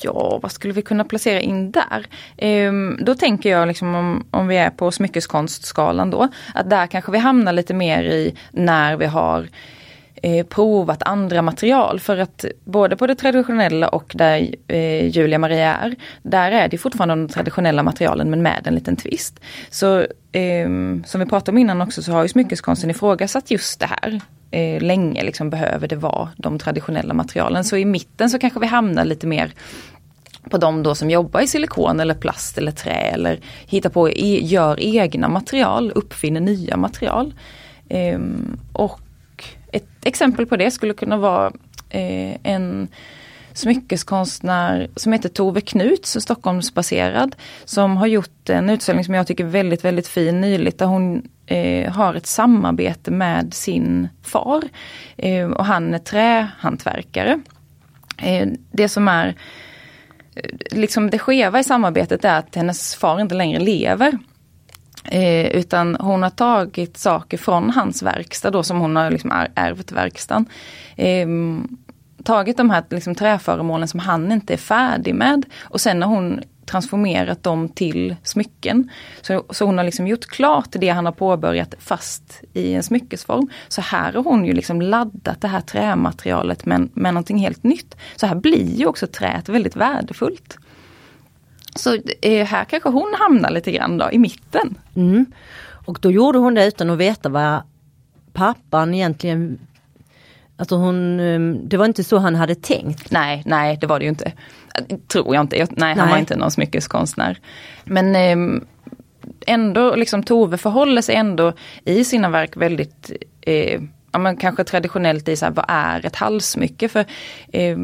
Ja, vad skulle vi kunna placera in där? Ehm, då tänker jag liksom om, om vi är på smyckeskonstskalan då, att där kanske vi hamnar lite mer i när vi har eh, provat andra material. För att både på det traditionella och där eh, Julia Maria är, där är det fortfarande de traditionella materialen men med en liten twist. Så eh, som vi pratade om innan också så har ju smyckeskonsten ifrågasatt just det här. Eh, länge liksom behöver det vara de traditionella materialen. Så i mitten så kanske vi hamnar lite mer på de då som jobbar i silikon eller plast eller trä eller hittar på, gör egna material, uppfinner nya material. Ehm, och ett exempel på det skulle kunna vara eh, en smyckeskonstnär som heter Tove Knuts, Stockholmsbaserad, som har gjort en utställning som jag tycker är väldigt, väldigt fin nyligt där hon eh, har ett samarbete med sin far. Eh, och han är trähantverkare. Eh, det som är eh, liksom det skeva i samarbetet är att hennes far inte längre lever. Eh, utan hon har tagit saker från hans verkstad då som hon har liksom ärvt verkstaden. Eh, tagit de här liksom, träföremålen som han inte är färdig med och sen har hon transformerat dem till smycken. Så, så hon har liksom gjort klart det han har påbörjat fast i en smyckesform. Så här har hon ju liksom laddat det här trämaterialet med, med någonting helt nytt. Så här blir ju också träet väldigt värdefullt. Så eh, här kanske hon hamnar lite grann då i mitten. Mm. Och då gjorde hon det utan att veta vad pappan egentligen Alltså hon, ehm, det var inte så han hade tänkt. Nej, nej det var det ju inte. Tror jag inte. Nej, nej. han var inte någon smyckeskonstnär. Men eh, ändå, liksom Tove förhåller sig ändå i sina verk väldigt eh, ja, men kanske traditionellt i så här, vad är ett halssmycke? För eh,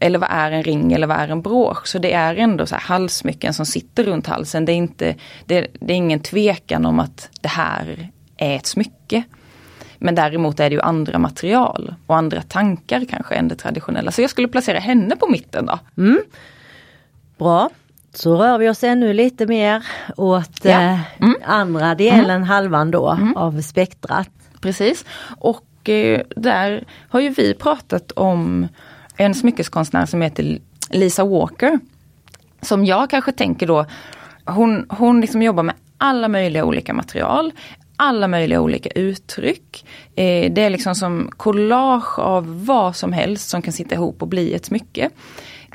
eller vad är en ring eller vad är en brosch? Så det är ändå så halssmycken som sitter runt halsen. Det är, inte, det, det är ingen tvekan om att det här är ett smycke. Men däremot är det ju andra material och andra tankar kanske än det traditionella. Så jag skulle placera henne på mitten då. Mm. Bra. Så rör vi oss ännu lite mer åt ja. eh, mm. andra delen, mm. halvan då, mm. av spektrat. Precis. Och eh, där har ju vi pratat om en smyckeskonstnär som heter Lisa Walker. Som jag kanske tänker då, hon, hon liksom jobbar med alla möjliga olika material, alla möjliga olika uttryck. Eh, det är liksom som collage av vad som helst som kan sitta ihop och bli ett smycke.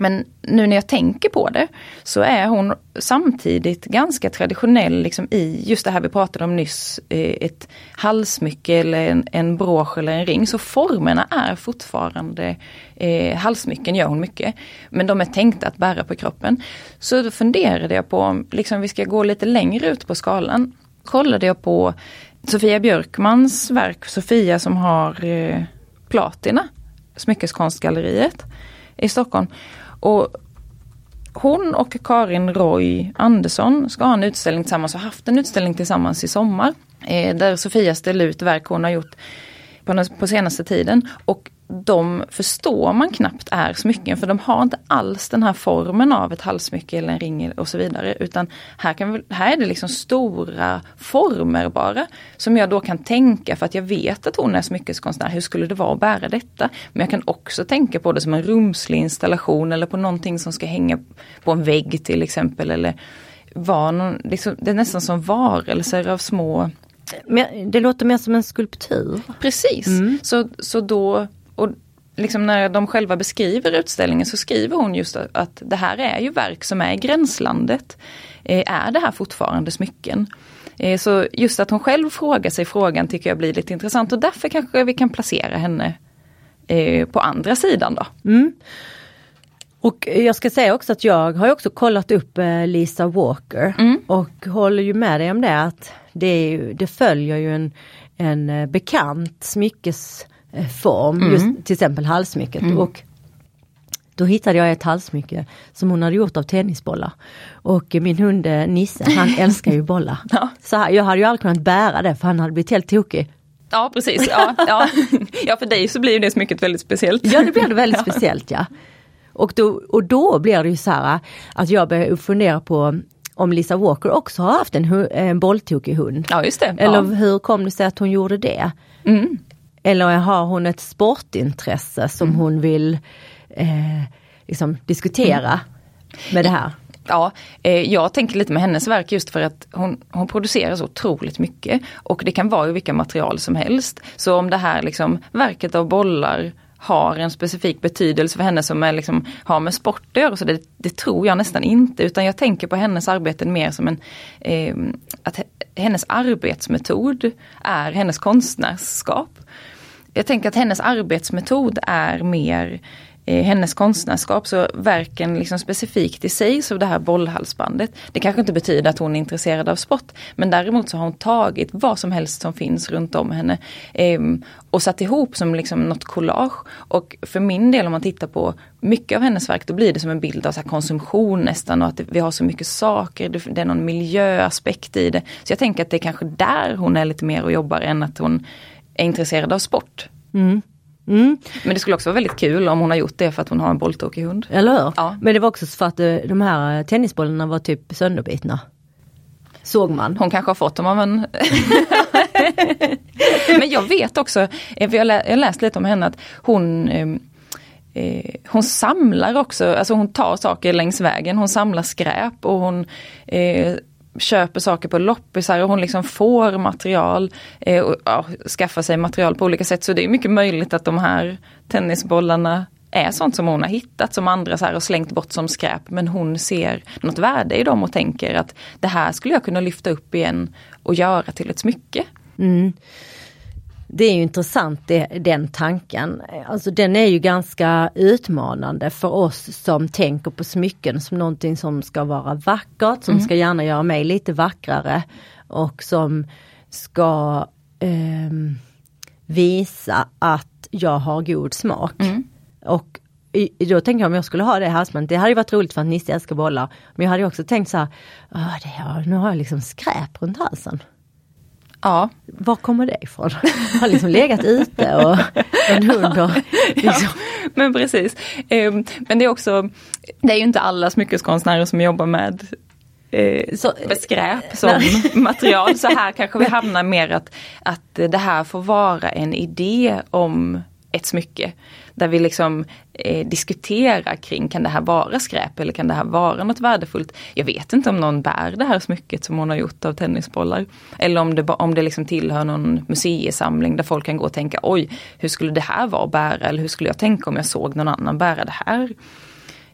Men nu när jag tänker på det så är hon samtidigt ganska traditionell liksom i just det här vi pratade om nyss, eh, ett halssmycke eller en, en brosch eller en ring. Så formerna är fortfarande, eh, halssmycken gör hon mycket, men de är tänkta att bära på kroppen. Så då funderade jag på om liksom, vi ska gå lite längre ut på skalan. Kollade jag på Sofia Björkmans verk, Sofia som har eh, Platina, Smyckeskonstgalleriet i Stockholm. Och hon och Karin Roy Andersson ska ha en utställning tillsammans och haft en utställning tillsammans i sommar. Eh, där Sofia ställer ut verk hon har gjort på, på senaste tiden. Och de förstår man knappt är smycken för de har inte alls den här formen av ett halssmycke eller en ring och så vidare. Utan här, kan, här är det liksom stora former bara. Som jag då kan tänka för att jag vet att hon är smyckeskonstnär. Hur skulle det vara att bära detta? Men jag kan också tänka på det som en rumslig installation eller på någonting som ska hänga på en vägg till exempel. Eller var någon, liksom, det är nästan som varelser av små det låter mer som en skulptur. Precis, mm. så, så då och liksom när de själva beskriver utställningen så skriver hon just att det här är ju verk som är i gränslandet. Eh, är det här fortfarande smycken? Eh, så just att hon själv frågar sig frågan tycker jag blir lite intressant och därför kanske vi kan placera henne eh, på andra sidan då. Mm. Och jag ska säga också att jag har också kollat upp Lisa Walker mm. och håller ju med dig om det att det, ju, det följer ju en, en bekant smyckesform, mm. just till exempel halssmycket. Mm. Och då hittade jag ett halssmycke som hon hade gjort av tennisbollar. Och min hund eh, Nisse, han älskar ju bollar. Ja. Så jag hade ju aldrig kunnat bära det för han hade blivit helt tokig. Ja precis, ja, ja. ja för dig så blir det smycket väldigt speciellt. Ja det blir det väldigt ja. speciellt ja. Och då, och då blir det ju så här att jag börjar fundera på om Lisa Walker också har haft en, en bolltokig hund. Ja just det. Eller ja. hur kom det sig att hon gjorde det? Mm. Eller har hon ett sportintresse som mm. hon vill eh, liksom diskutera mm. med det här? Ja, eh, jag tänker lite med hennes verk just för att hon, hon producerar så otroligt mycket. Och det kan vara vilka material som helst. Så om det här liksom verket av bollar har en specifik betydelse för henne som är liksom, har med sport att göra. Så det, det, tror jag nästan inte utan jag tänker på hennes arbeten mer som en eh, att hennes arbetsmetod är hennes konstnärskap. Jag tänker att hennes arbetsmetod är mer eh, hennes konstnärskap, så verken liksom specifikt i sig, så det här bollhalsbandet. Det kanske inte betyder att hon är intresserad av sport, men däremot så har hon tagit vad som helst som finns runt om henne eh, och satt ihop som liksom något collage. Och för min del om man tittar på mycket av hennes verk, då blir det som en bild av så konsumtion nästan och att vi har så mycket saker, det, är någon miljöaspekt i det. Så jag tänker att det är kanske där hon är lite mer och jobbar än att hon är intresserad av sport. Mm. Mm. Men det skulle också vara väldigt kul om hon har gjort det för att hon har en bolltokig hund. Eller hur? Ja. Men det var också för att eh, de här eh, tennisbollarna var typ sönderbitna. Såg man. Hon kanske har fått dem av en... Men jag vet också, eh, för jag har läst lite om henne, att hon eh, hon samlar också, alltså hon tar saker längs vägen, hon samlar skräp och hon eh, köper saker på loppisar och hon liksom får material eh, och ja, skaffar sig material på olika sätt. Så det är mycket möjligt att de här tennisbollarna är sånt som hon har hittat som andra så här har slängt bort som skräp. Men hon ser något värde i dem och tänker att det här skulle jag kunna lyfta upp igen och göra till ett smycke. Mm det är ju intressant det, den tanken. Alltså den är ju ganska utmanande för oss som tänker på smycken som någonting som ska vara vackert, som mm. ska gärna göra mig lite vackrare och som ska eh, visa att jag har god smak. Mm. Och då tänker jag om jag skulle ha det halsbandet, det hade varit roligt för att Nisse älskar bollar. Men jag hade också tänkt så här, det, nu har jag liksom skräp runt halsen. Ja. Var kommer det ifrån? har liksom legat ute och en hund och liksom. ja, Men precis. Ehm, men det är också, det är ju inte alla smyckeskonstnärer som jobbar med eh, så, med skräp som nej. material. Så här kanske vi hamnar mer att, att det här får vara en idé om ett smycke. Där vi liksom eh, diskuterar kring, kan det här vara skräp eller kan det här vara något värdefullt? Jag vet inte om någon bär det här smycket som hon har gjort av tennisbollar. Eller om det, om det liksom tillhör någon museisamling där folk kan gå och tänka oj, hur skulle det här vara att bära? Eller hur skulle jag tänka om jag såg någon annan bära det här?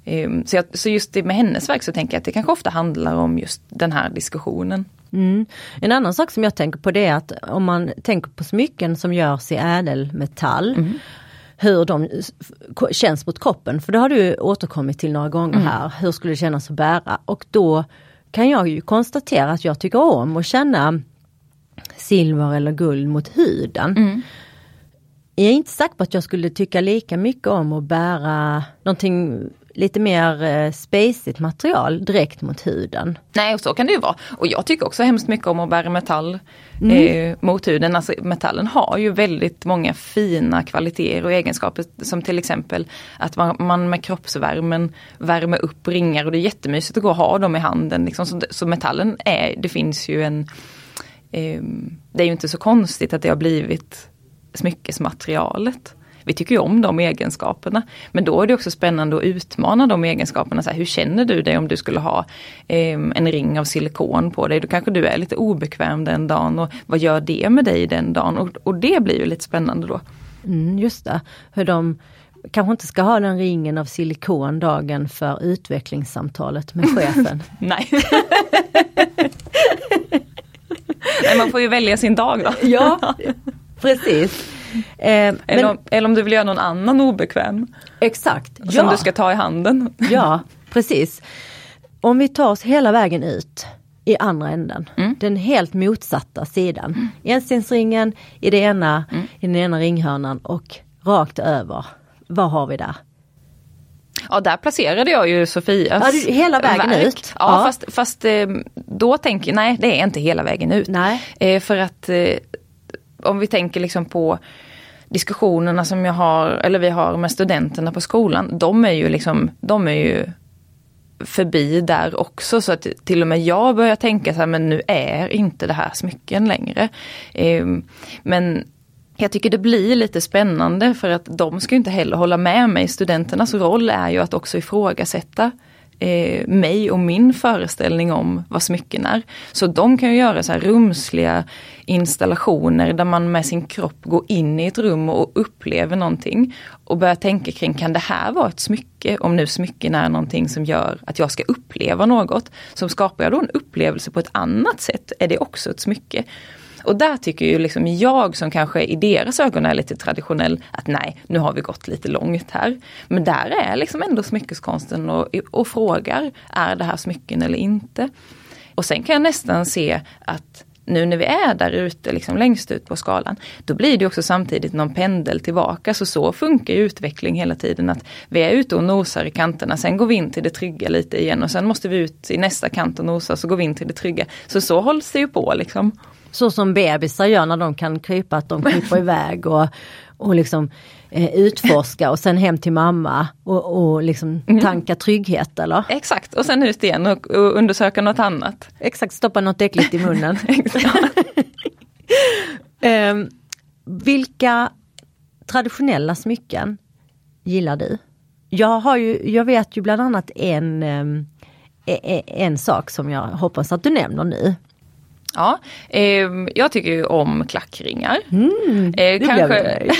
Um, så, jag, så just det med hennes verk så tänker jag att det kanske ofta handlar om just den här diskussionen. Mm. En annan sak som jag tänker på det är att om man tänker på smycken som görs i ädelmetall mm hur de känns mot kroppen. För det har du återkommit till några gånger mm. här. Hur skulle det kännas att bära? Och då kan jag ju konstatera att jag tycker om att känna silver eller guld mot huden. Mm. Jag är inte säker på att jag skulle tycka lika mycket om att bära någonting lite mer eh, spacigt material direkt mot huden. Nej, och så kan det ju vara. Och jag tycker också hemskt mycket om att bära metall mm. eh, mot huden. Alltså, metallen har ju väldigt många fina kvaliteter och egenskaper som till exempel att man, man med kroppsvärmen värmer upp ringar och det är jättemysigt att gå och ha dem i handen. Liksom. Så, så, metallen är, det finns ju en eh, Det är ju inte så konstigt att det har blivit smyckesmaterialet vi tycker ju om de egenskaperna. Men då är det också spännande att utmana de egenskaperna. Så här, hur känner du dig om du skulle ha eh, en ring av silikon på dig? Då kanske du är lite obekväm den dagen och vad gör det med dig den dagen? Och, och det blir ju lite spännande då. Mm, just det, hur de kanske inte ska ha den ringen av silikon dagen för utvecklingssamtalet med chefen. Nej. Nej, man får ju välja sin dag då. ja, precis. Eh, eller, om, eller om du vill göra någon annan obekväm. Exakt. Som ja. du ska ta i handen. ja, precis. Om vi tar oss hela vägen ut i andra änden. Mm. den helt motsatta sidan. Mm. Enstensringen i, det ena, mm. i den ena ringhörnan och rakt över. Vad har vi där? Ja där placerade jag ju Sofias ja, Hela vägen verk. ut? Ja, ja. fast, fast eh, då tänker jag, nej det är inte hela vägen ut. Nej. Eh, för att eh, om vi tänker liksom på diskussionerna som jag har, eller vi har med studenterna på skolan, de är ju liksom, de är ju förbi där också så att till och med jag börjar tänka så här, men nu är inte det här smycken längre. Ehm, men jag tycker det blir lite spännande för att de ska inte heller hålla med mig. Studenternas roll är ju att också ifrågasätta eh, mig och min föreställning om vad smycken är. Så de kan ju göra så här rumsliga installationer där man med sin kropp går in i ett rum och upplever någonting. Och börjar tänka kring, kan det här vara ett smycke? Om nu smycken är någonting som gör att jag ska uppleva något. Så skapar jag då en upplevelse på ett annat sätt, är det också ett smycke? Och där tycker ju liksom jag som kanske i deras ögon är lite traditionell att nej, nu har vi gått lite långt här. Men där är liksom ändå smyckeskonsten och, och frågar, är det här smycken eller inte? Och sen kan jag nästan se att nu när vi är där ute, liksom längst ut på skalan, då blir det också samtidigt någon pendel tillbaka. Så så funkar utveckling hela tiden. att Vi är ute och nosar i kanterna, sen går vi in till det trygga lite igen och sen måste vi ut i nästa kant och nosa, så går vi in till det trygga. Så så hålls det ju på liksom. Så som bebisar gör när de kan krypa, att de kryper iväg och, och liksom eh, utforska och sen hem till mamma och, och liksom mm. tanka trygghet eller? Exakt och sen ut igen och, och undersöka något annat. Exakt, stoppa något äckligt i munnen. eh, vilka traditionella smycken gillar du? Jag, har ju, jag vet ju bland annat en, ehm, e, e, en sak som jag hoppas att du nämner nu. Ja, eh, jag tycker ju om klackringar. Mm, eh, kanske...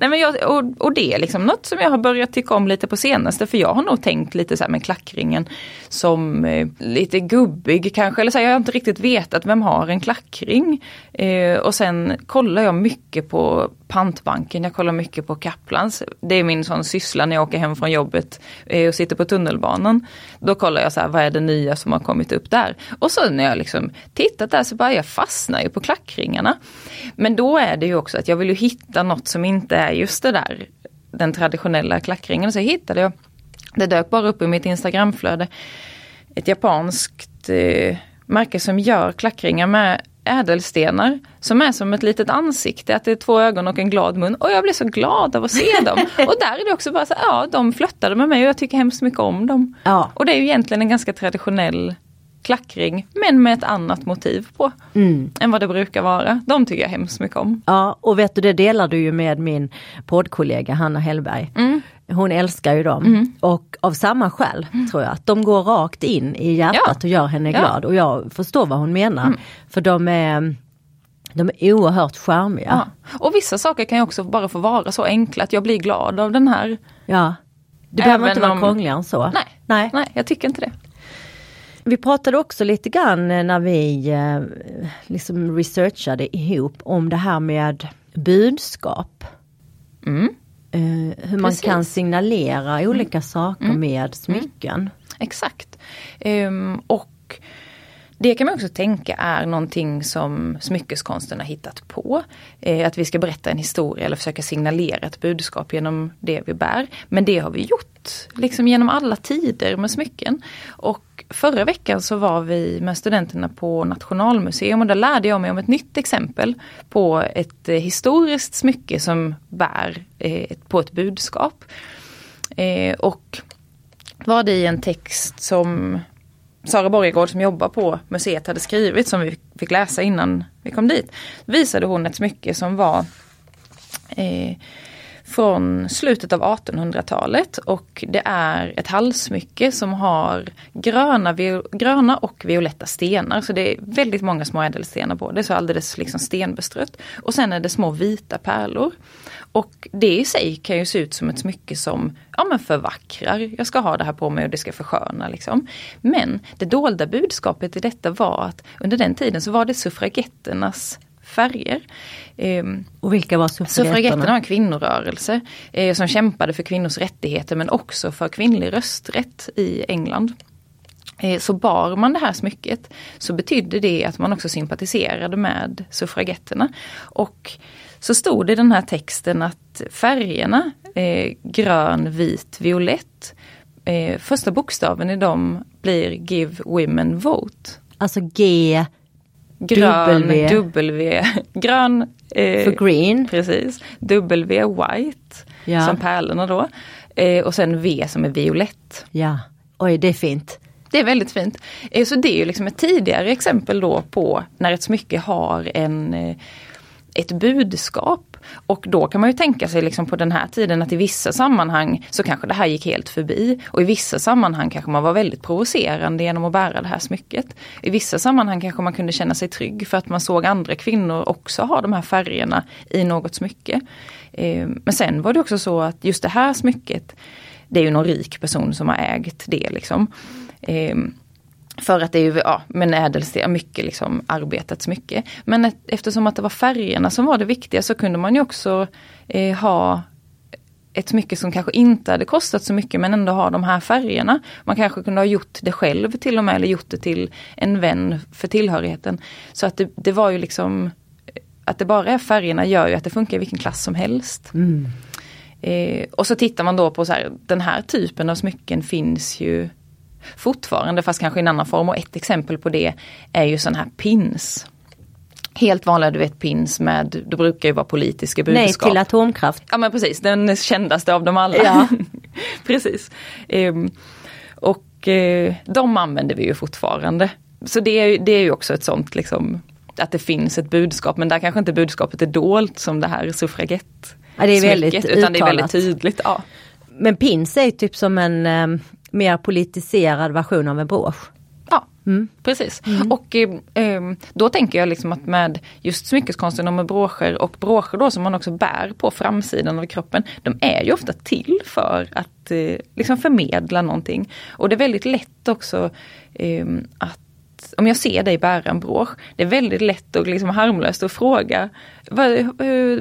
Nej, men jag, och, och det är liksom något som jag har börjat tycka om lite på senaste för jag har nog tänkt lite så här med klackringen som eh, lite gubbig kanske. Eller så här, jag har inte riktigt vetat vem har en klackring. Eh, och sen kollar jag mycket på pantbanken, jag kollar mycket på Kaplans. Det är min sån syssla när jag åker hem från jobbet eh, och sitter på tunnelbanan. Då kollar jag så här, vad är det nya som har kommit upp där? Och så när jag liksom tittat där så bara jag fastnar ju på klackringarna. Men då är det ju också att jag vill ju hitta något som inte är just det där den traditionella klackringen. Så hittade jag, det dök bara upp i mitt Instagramflöde, ett japanskt eh, märke som gör klackringar med ädelstenar som är som ett litet ansikte, att det är två ögon och en glad mun. Och jag blir så glad av att se dem. Och där är det också bara så ja de flörtade med mig och jag tycker hemskt mycket om dem. Ja. Och det är ju egentligen en ganska traditionell klackring men med ett annat motiv på mm. än vad det brukar vara. De tycker jag hemskt mycket om. Ja och vet du det delar du ju med min poddkollega Hanna Hellberg. Mm. Hon älskar ju dem mm. och av samma skäl mm. tror jag att de går rakt in i hjärtat ja. och gör henne glad och jag förstår vad hon menar. Mm. För de är de är oerhört charmiga. Ja. Och vissa saker kan ju också bara få vara så enkla att jag blir glad av den här. Ja. Det behöver inte vara om... krångligare än så. Nej, nej. nej, jag tycker inte det. Vi pratade också lite grann eh, när vi eh, liksom researchade ihop om det här med budskap. Mm. Eh, hur man Precis. kan signalera olika saker mm. med smycken. Mm. Exakt. Um, och det kan man också tänka är någonting som smyckeskonsten har hittat på. Eh, att vi ska berätta en historia eller försöka signalera ett budskap genom det vi bär. Men det har vi gjort liksom genom alla tider med smycken. Och förra veckan så var vi med studenterna på Nationalmuseum och där lärde jag mig om ett nytt exempel på ett eh, historiskt smycke som bär eh, på ett budskap. Eh, och var det i en text som Sara Borgegård som jobbar på museet hade skrivit som vi fick läsa innan vi kom dit. Visade hon ett smycke som var eh, från slutet av 1800-talet och det är ett halssmycke som har gröna, gröna och violetta stenar. Så det är väldigt många små ädelstenar på det, så alldeles liksom stenbestrött. Och sen är det små vita pärlor. Och det i sig kan ju se ut som ett smycke som ja, men förvackrar. Jag ska ha det här på mig och det ska försköna. Liksom. Men det dolda budskapet i detta var att under den tiden så var det suffragetternas färger. Ehm, och vilka var suffragetterna? Suffragetterna var en kvinnorörelse eh, som kämpade för kvinnors rättigheter men också för kvinnlig rösträtt i England. Eh, så bar man det här smycket så betydde det att man också sympatiserade med suffragetterna. Och så stod det i den här texten att färgerna eh, grön, vit, violett eh, första bokstaven i dem blir Give Women Vote. Alltså G, Grön, W. W, grön eh, för green. Precis. W white, Ja. som pärlorna då. Eh, och sen V som är violett. Ja, oj det är fint. Det är väldigt fint. Eh, så det är ju liksom ett tidigare exempel då på när ett smycke har en, eh, ett budskap. Och då kan man ju tänka sig liksom på den här tiden att i vissa sammanhang så kanske det här gick helt förbi. Och i vissa sammanhang kanske man var väldigt provocerande genom att bära det här smycket. I vissa sammanhang kanske man kunde känna sig trygg för att man såg andra kvinnor också ha de här färgerna i något smycke. Eh, men sen var det också så att just det här smycket, det är ju någon rik person som har ägt det liksom. Eh, för att det är ju, ja, men ädelsten, mycket liksom arbetats mycket. Men eftersom att det var färgerna som var det viktiga så kunde man ju också eh, ha ett smycke som kanske inte hade kostat så mycket men ändå ha de här färgerna. Man kanske kunde ha gjort det själv till och med eller gjort det till en vän för tillhörigheten. Så att det, det var ju liksom att det bara är färgerna gör ju att det funkar i vilken klass som helst. Eh, och så tittar man då på så här, den här typen av smycken finns ju fortfarande fast kanske i en annan form och ett exempel på det är ju sån här pins. Helt vanliga du vet pins med, det brukar ju vara politiska Nej budskap. till atomkraft. Ja men precis, den kändaste av dem alla. Ja. precis. Ehm, och eh, de använder vi ju fortfarande. Så det är, det är ju också ett sånt liksom att det finns ett budskap men där kanske inte budskapet är dolt som det här suffragett Ja, det är väldigt smycket, utan det är väldigt uttalat. tydligt. Ja. Men pins är typ som en eh, mer politiserad version av en brosch. Ja, precis. Och eh, då tänker jag liksom att med just smyckeskonsten och med broscher och broscher då som man också bär på framsidan av kroppen. De är ju ofta till för att eh, liksom förmedla någonting. Och det är väldigt lätt också eh, att om jag ser dig bära en brosch, det är väldigt lätt och liksom harmlöst att fråga vad,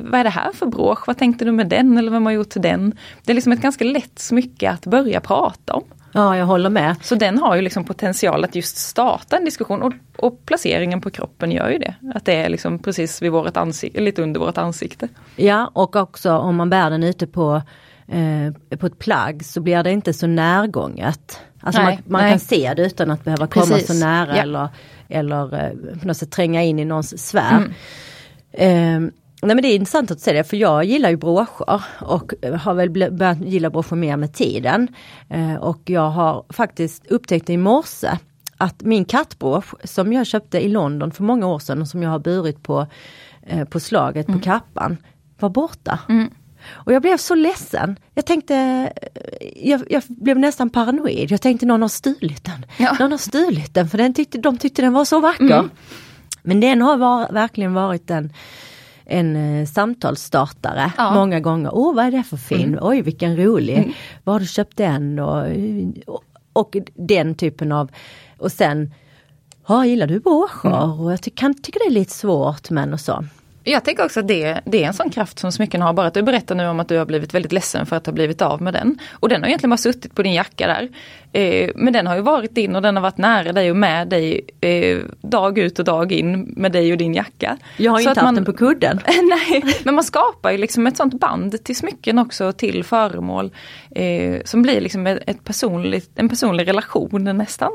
vad är det här för brosch? Vad tänkte du med den eller vem har gjort den? Det är liksom ett ganska lätt smycke att börja prata om. Ja, jag håller med. Så den har ju liksom potential att just starta en diskussion och, och placeringen på kroppen gör ju det. Att det är liksom precis vid vårt ansikte, lite under vårt ansikte. Ja, och också om man bär den ute på, eh, på ett plagg så blir det inte så närgånget. Alltså Nej, man, man nej. kan se det utan att behöva komma Precis, så nära ja. eller, eller eh, på något sätt tränga in i någons sfär. Eh, nej men det är intressant att se det för jag gillar ju broscher och har väl börjat gilla broscher mer med tiden. Eh, och jag har faktiskt upptäckt i morse att min kattbrosch som jag köpte i London för många år sedan och som jag har burit på, eh, på slaget på kappan var borta. Och jag blev så ledsen. Jag tänkte, eh, jag, jag blev nästan paranoid. Jag tänkte någon har stulit den. Ja. Någon har stulit den för den tyckte, de tyckte den var så vacker. Men den har var, verkligen varit en, en eh, samtalsstartare Ja. många gånger. Åh vad är det för film? Oj vilken rolig. Var har du köpt den? Och, och, och den typen av, och sen Ja, gillar du broscher? Och jag ty- kan tycka det är lite svårt men och så. Jag tänker också att det, det är en sån kraft som smycken har. Bara att du berättar nu om att du har blivit väldigt ledsen för att ha blivit av med den. Och den har egentligen bara suttit på din jacka där. Eh, men den har ju varit din och den har varit nära dig och med dig eh, dag ut och dag in med dig och din jacka. Jag har Så inte haft man- den på kudden. Nej, men man skapar ju liksom ett sånt band till smycken också, till föremål. Eh, som blir liksom ett, personligt, en personlig relation nästan.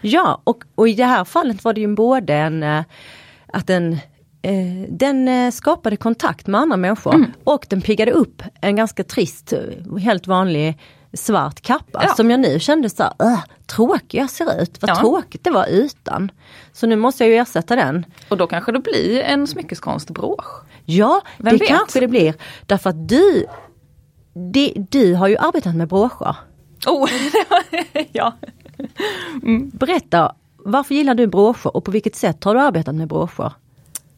Ja, och, och i det här fallet var det ju både en, att den, den eh, skapade kontakt med andra människor Mm. och den piggade upp en ganska trist, eh, helt vanlig svart kappa Ja. som jag nu kände så här, "Åh, tråkig jag ser ut, vad Ja. tråkigt det var utan. Så nu måste jag ju ersätta den. Och då kanske det blir en smyckeskonstbrosch. Ja, Vem det vet? kanske det blir. Därför att du, det, du har ju arbetat med broscher. Oh, ja. Berätta, varför gillar du broscher och på vilket sätt har du arbetat med broscher?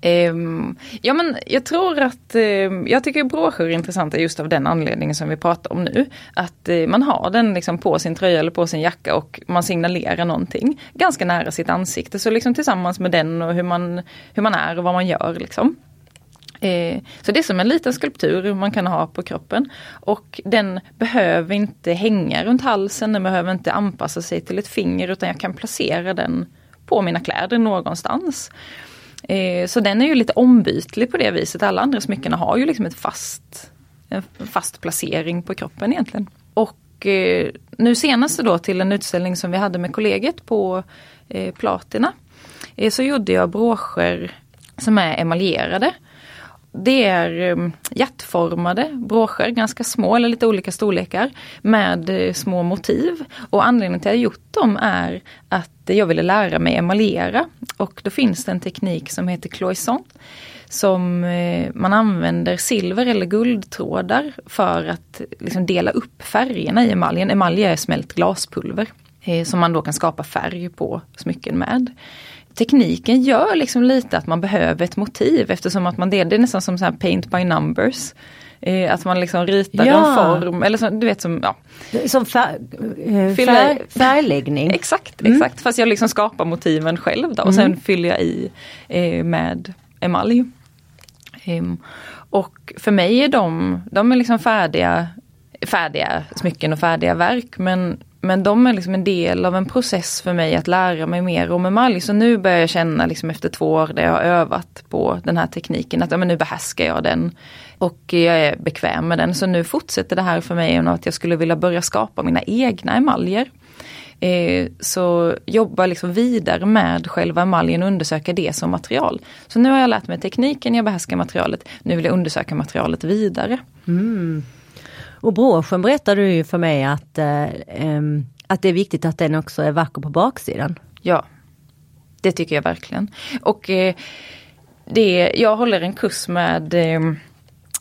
Um, ja men jag tror att, um, jag tycker broscher är intressanta just av den anledningen som vi pratar om nu. Att uh, man har den liksom på sin tröja eller på sin jacka och man signalerar någonting ganska nära sitt ansikte. Så liksom tillsammans med den och hur man, hur man är och vad man gör. Liksom. Uh, så det är som en liten skulptur man kan ha på kroppen. Och den behöver inte hänga runt halsen, den behöver inte anpassa sig till ett finger utan jag kan placera den på mina kläder någonstans. Eh, så den är ju lite ombytlig på det viset. Alla andra smyckena har ju liksom ett fast, en fast placering på kroppen egentligen. Och eh, nu senast då till en utställning som vi hade med kollegiet på eh, Platina. Eh, så gjorde jag broscher som är emaljerade. Det är ehm, hjärtformade broscher, ganska små eller lite olika storlekar med eh, små motiv. Och anledningen till att jag gjort dem är att jag ville lära mig emaljera. Och då finns det en teknik som heter cloison. Som eh, man använder silver eller guldtrådar för att eh, liksom dela upp färgerna i emaljen. Emalj är smält glaspulver. Som man då kan skapa färg på smycken med tekniken gör liksom lite att man behöver ett motiv eftersom att man det, det är nästan som så här paint by numbers. Eh, att man liksom ritar ja. en form eller så, du vet som ja. Som fär, eh, fär, färgläggning. exakt, mm. exakt. Fast jag liksom skapar motiven själv då och mm. sen fyller jag i eh, med emalj. Um, och för mig är de, de är liksom färdiga, färdiga smycken och färdiga verk men men de är liksom en del av en process för mig att lära mig mer om emalj. Så nu börjar jag känna liksom efter två år där jag har övat på den här tekniken att ja, men nu behärskar jag den. Och jag är bekväm med den. Så nu fortsätter det här för mig genom att jag skulle vilja börja skapa mina egna emaljer. Eh, så jobba liksom vidare med själva emaljen och undersöka det som material. Så nu har jag lärt mig tekniken, jag behärskar materialet. Nu vill jag undersöka materialet vidare. Mm. Och broschen berättade du ju för mig att, eh, att det är viktigt att den också är vacker på baksidan. Ja, det tycker jag verkligen. Och eh, det, jag håller en kurs med eh,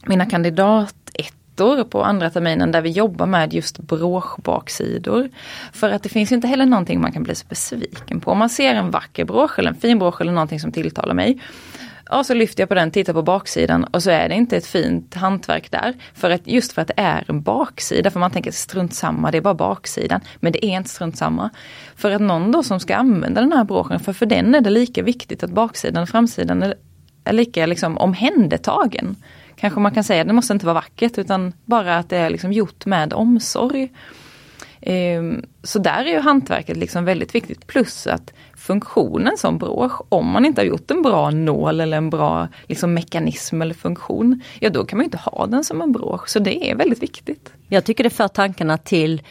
mina kandidatettor på andra terminen där vi jobbar med just broschbaksidor. För att det finns inte heller någonting man kan bli så besviken på. Om man ser en vacker brosch eller en fin brosch eller någonting som tilltalar mig Ja, så lyfter jag på den, tittar på baksidan och så är det inte ett fint hantverk där. För att, just för att det är en baksida, för man tänker strunt samma, det är bara baksidan. Men det är inte strunt samma. För att någon då som ska använda den här broschen, för för den är det lika viktigt att baksidan och framsidan är, är lika liksom omhändertagen. Kanske man kan säga, det måste inte vara vackert utan bara att det är liksom gjort med omsorg. Ehm, så där är ju hantverket liksom väldigt viktigt. Plus att funktionen som brosch, om man inte har gjort en bra nål eller en bra liksom, mekanism eller funktion, ja då kan man inte ha den som en brosch. Så det är väldigt viktigt. Jag tycker det för tankarna till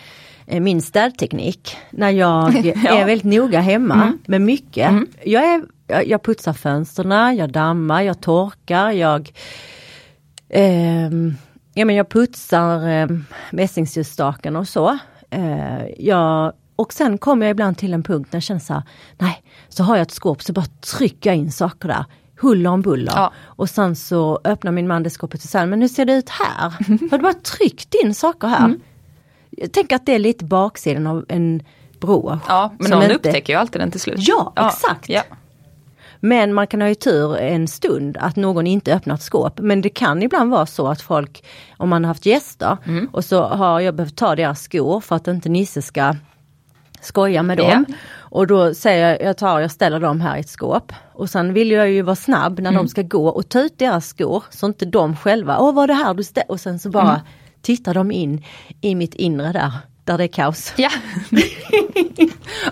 eh, min städteknik. När jag ja. är väldigt noga hemma mm. med mycket. Mm. Jag, är, jag putsar fönstren, jag dammar, jag torkar, jag eh, ja, men jag putsar eh, mässingsljusstaken och så. Eh, jag och sen kommer jag ibland till en punkt när jag känner så här, nej, så har jag ett skåp så bara trycker jag in saker där. Huller om buller. Ja. Och sen så öppnar min man det skåpet och säger, men hur ser det ut här? Har du bara tryckt in saker här? Mm. Jag tänker att det är lite baksidan av en brosch. Ja, men någon inte... upptäcker ju alltid den till slut. Ja, ja. exakt. Ja. Men man kan ha ju tur en stund att någon inte öppnat skåp. Men det kan ibland vara så att folk, om man har haft gäster mm. och så har jag behövt ta deras skor för att inte Nisse ska skoja med dem. Ja. Och då säger jag, jag tar och ställer dem här i ett skåp. Och sen vill jag ju vara snabb när mm. de ska gå och ta ut deras skor så inte de själva, åh vad är det här du ställer? Och sen så bara mm. tittar de in i mitt inre där, där det är kaos. Ja,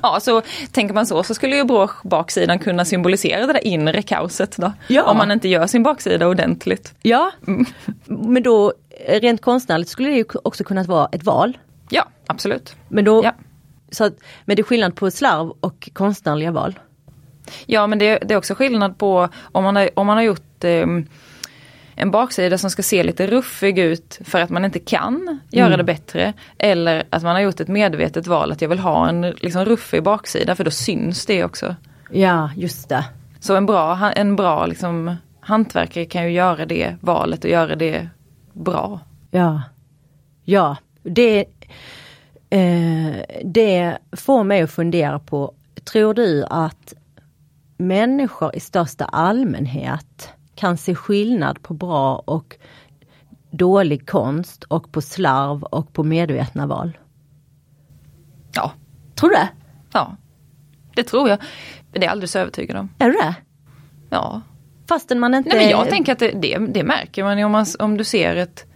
ja så tänker man så så skulle ju baksidan kunna symbolisera det där inre kaoset då. Ja. Om man inte gör sin baksida ordentligt. Ja, mm. men då rent konstnärligt skulle det ju också kunna vara ett val. Ja, absolut. Men då ja så att, men det är skillnad på slarv och konstnärliga val. Ja men det, det är också skillnad på om man har, om man har gjort eh, en baksida som ska se lite ruffig ut för att man inte kan göra mm. det bättre. Eller att man har gjort ett medvetet val att jag vill ha en liksom, ruffig baksida för då syns det också. Ja just det. Så en bra, en bra liksom, hantverkare kan ju göra det valet och göra det bra. Ja, ja det Eh, det får mig att fundera på, tror du att människor i största allmänhet kan se skillnad på bra och dålig konst och på slarv och på medvetna val? Ja. Tror du det? Ja, det tror jag. Men det är jag alldeles övertygad om. Är du det? Ja. Fastän man inte... Nej men jag tänker att det, det, det märker man om, man om du ser ett,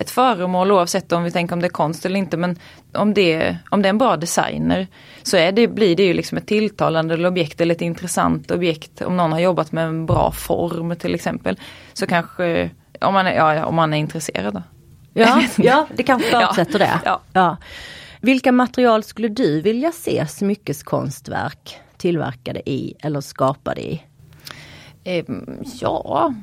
ett föremål oavsett om vi tänker om det är konst eller inte men om det, om det är en bra designer så är det, blir det ju liksom ett tilltalande objekt eller ett intressant objekt om någon har jobbat med en bra form till exempel. Så kanske om man är, ja, om man är intresserad. Då. Ja, ja det kanske förutsätter det. Ja. Ja. Vilka material skulle du vilja se smyckeskonstverk tillverkade i eller skapade i? Eh, ja,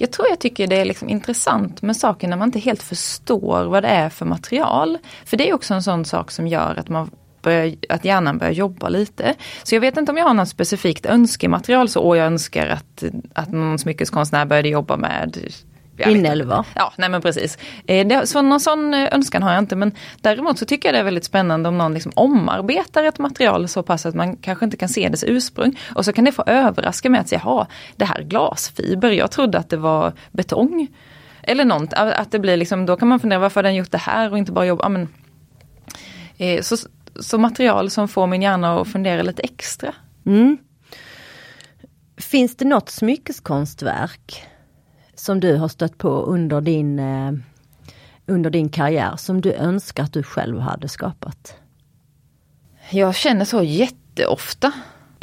jag tror jag tycker det är liksom intressant med saker när man inte helt förstår vad det är för material. För det är också en sån sak som gör att man Börja, att hjärnan börjar jobba lite. Så jag vet inte om jag har något specifikt önskematerial så åh jag önskar att, att någon smyckeskonstnär började jobba med Inälvor. Ja, nej men precis. Eh, det, så någon sån eh, önskan har jag inte men däremot så tycker jag det är väldigt spännande om någon liksom omarbetar ett material så pass att man kanske inte kan se dess ursprung. Och så kan det få överraska med att säga, jaha, det här är glasfiber, jag trodde att det var betong. Eller något, att det blir liksom, då kan man fundera varför har den gjort det här och inte bara jobba, men, eh, så, så material som får min hjärna att fundera lite extra. Mm. Finns det något smyckeskonstverk som du har stött på under din, eh, under din karriär som du önskar att du själv hade skapat? Jag känner så jätteofta.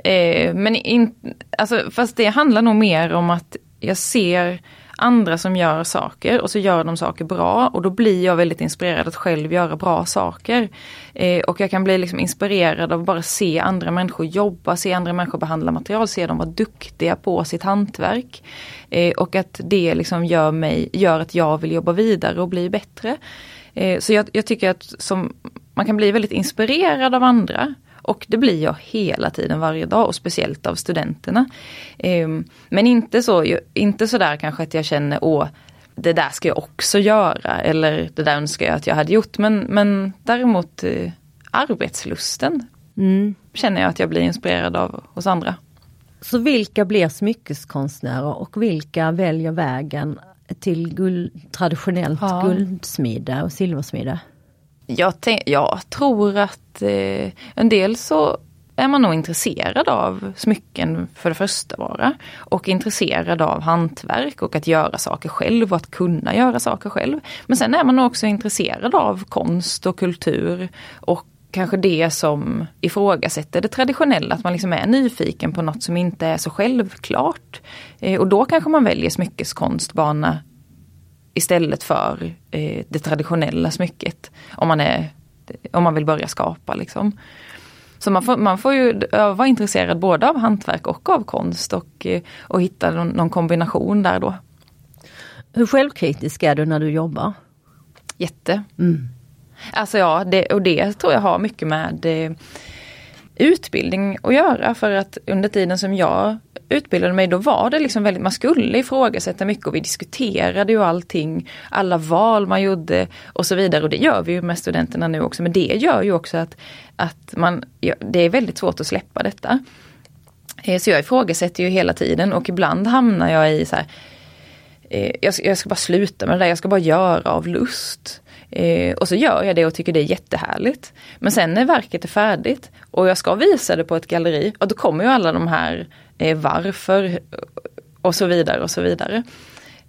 Eh, men in, alltså, fast det handlar nog mer om att jag ser andra som gör saker och så gör de saker bra och då blir jag väldigt inspirerad att själv göra bra saker. Eh, och jag kan bli liksom inspirerad av att bara se andra människor jobba, se andra människor behandla material, se dem vara duktiga på sitt hantverk. Eh, och att det liksom gör, mig, gör att jag vill jobba vidare och bli bättre. Eh, så jag, jag tycker att som, man kan bli väldigt inspirerad av andra. Och det blir jag hela tiden varje dag och speciellt av studenterna. Ehm, men inte så, inte så där kanske att jag känner åh det där ska jag också göra eller det där önskar jag att jag hade gjort. Men, men däremot eh, arbetslusten mm. känner jag att jag blir inspirerad av hos andra. Så vilka blir smyckeskonstnärer och vilka väljer vägen till guld, traditionellt ja. guldsmide och silversmide? Jag, jag tror att eh, en del så är man nog intresserad av smycken för det första bara. Och intresserad av hantverk och att göra saker själv och att kunna göra saker själv. Men sen är man också intresserad av konst och kultur och kanske det som ifrågasätter det traditionella, att man liksom är nyfiken på något som inte är så självklart. Eh, och då kanske man väljer smyckeskonstbana istället för eh, det traditionella smycket. Om man, är, om man vill börja skapa liksom. Så man får, man får ju vara intresserad både av hantverk och av konst och, eh, och hitta någon, någon kombination där då. Hur självkritisk är du när du jobbar? Jätte. Mm. Alltså ja, det, och det tror jag har mycket med eh, utbildning att göra för att under tiden som jag utbildade mig då var det liksom väldigt, man skulle ifrågasätta mycket och vi diskuterade ju allting, alla val man gjorde och så vidare och det gör vi ju med studenterna nu också men det gör ju också att, att man, ja, det är väldigt svårt att släppa detta. Eh, så jag ifrågasätter ju hela tiden och ibland hamnar jag i så här, eh, jag, ska, jag ska bara sluta med det där, jag ska bara göra av lust. Eh, och så gör jag det och tycker det är jättehärligt. Men sen när verket är färdigt och jag ska visa det på ett galleri, och då kommer ju alla de här eh, varför och så vidare och så vidare.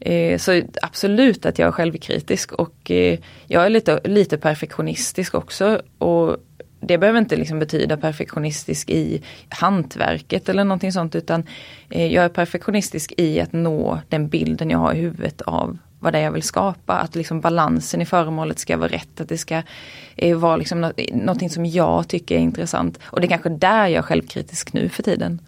Eh, så absolut att jag är självkritisk och eh, jag är lite, lite perfektionistisk också. Och det behöver inte liksom betyda perfektionistisk i hantverket eller någonting sånt utan eh, jag är perfektionistisk i att nå den bilden jag har i huvudet av vad det är jag vill skapa. Att liksom balansen i föremålet ska vara rätt, att det ska eh, vara liksom något, någonting som jag tycker är intressant. Och det är kanske där jag är självkritisk nu för tiden.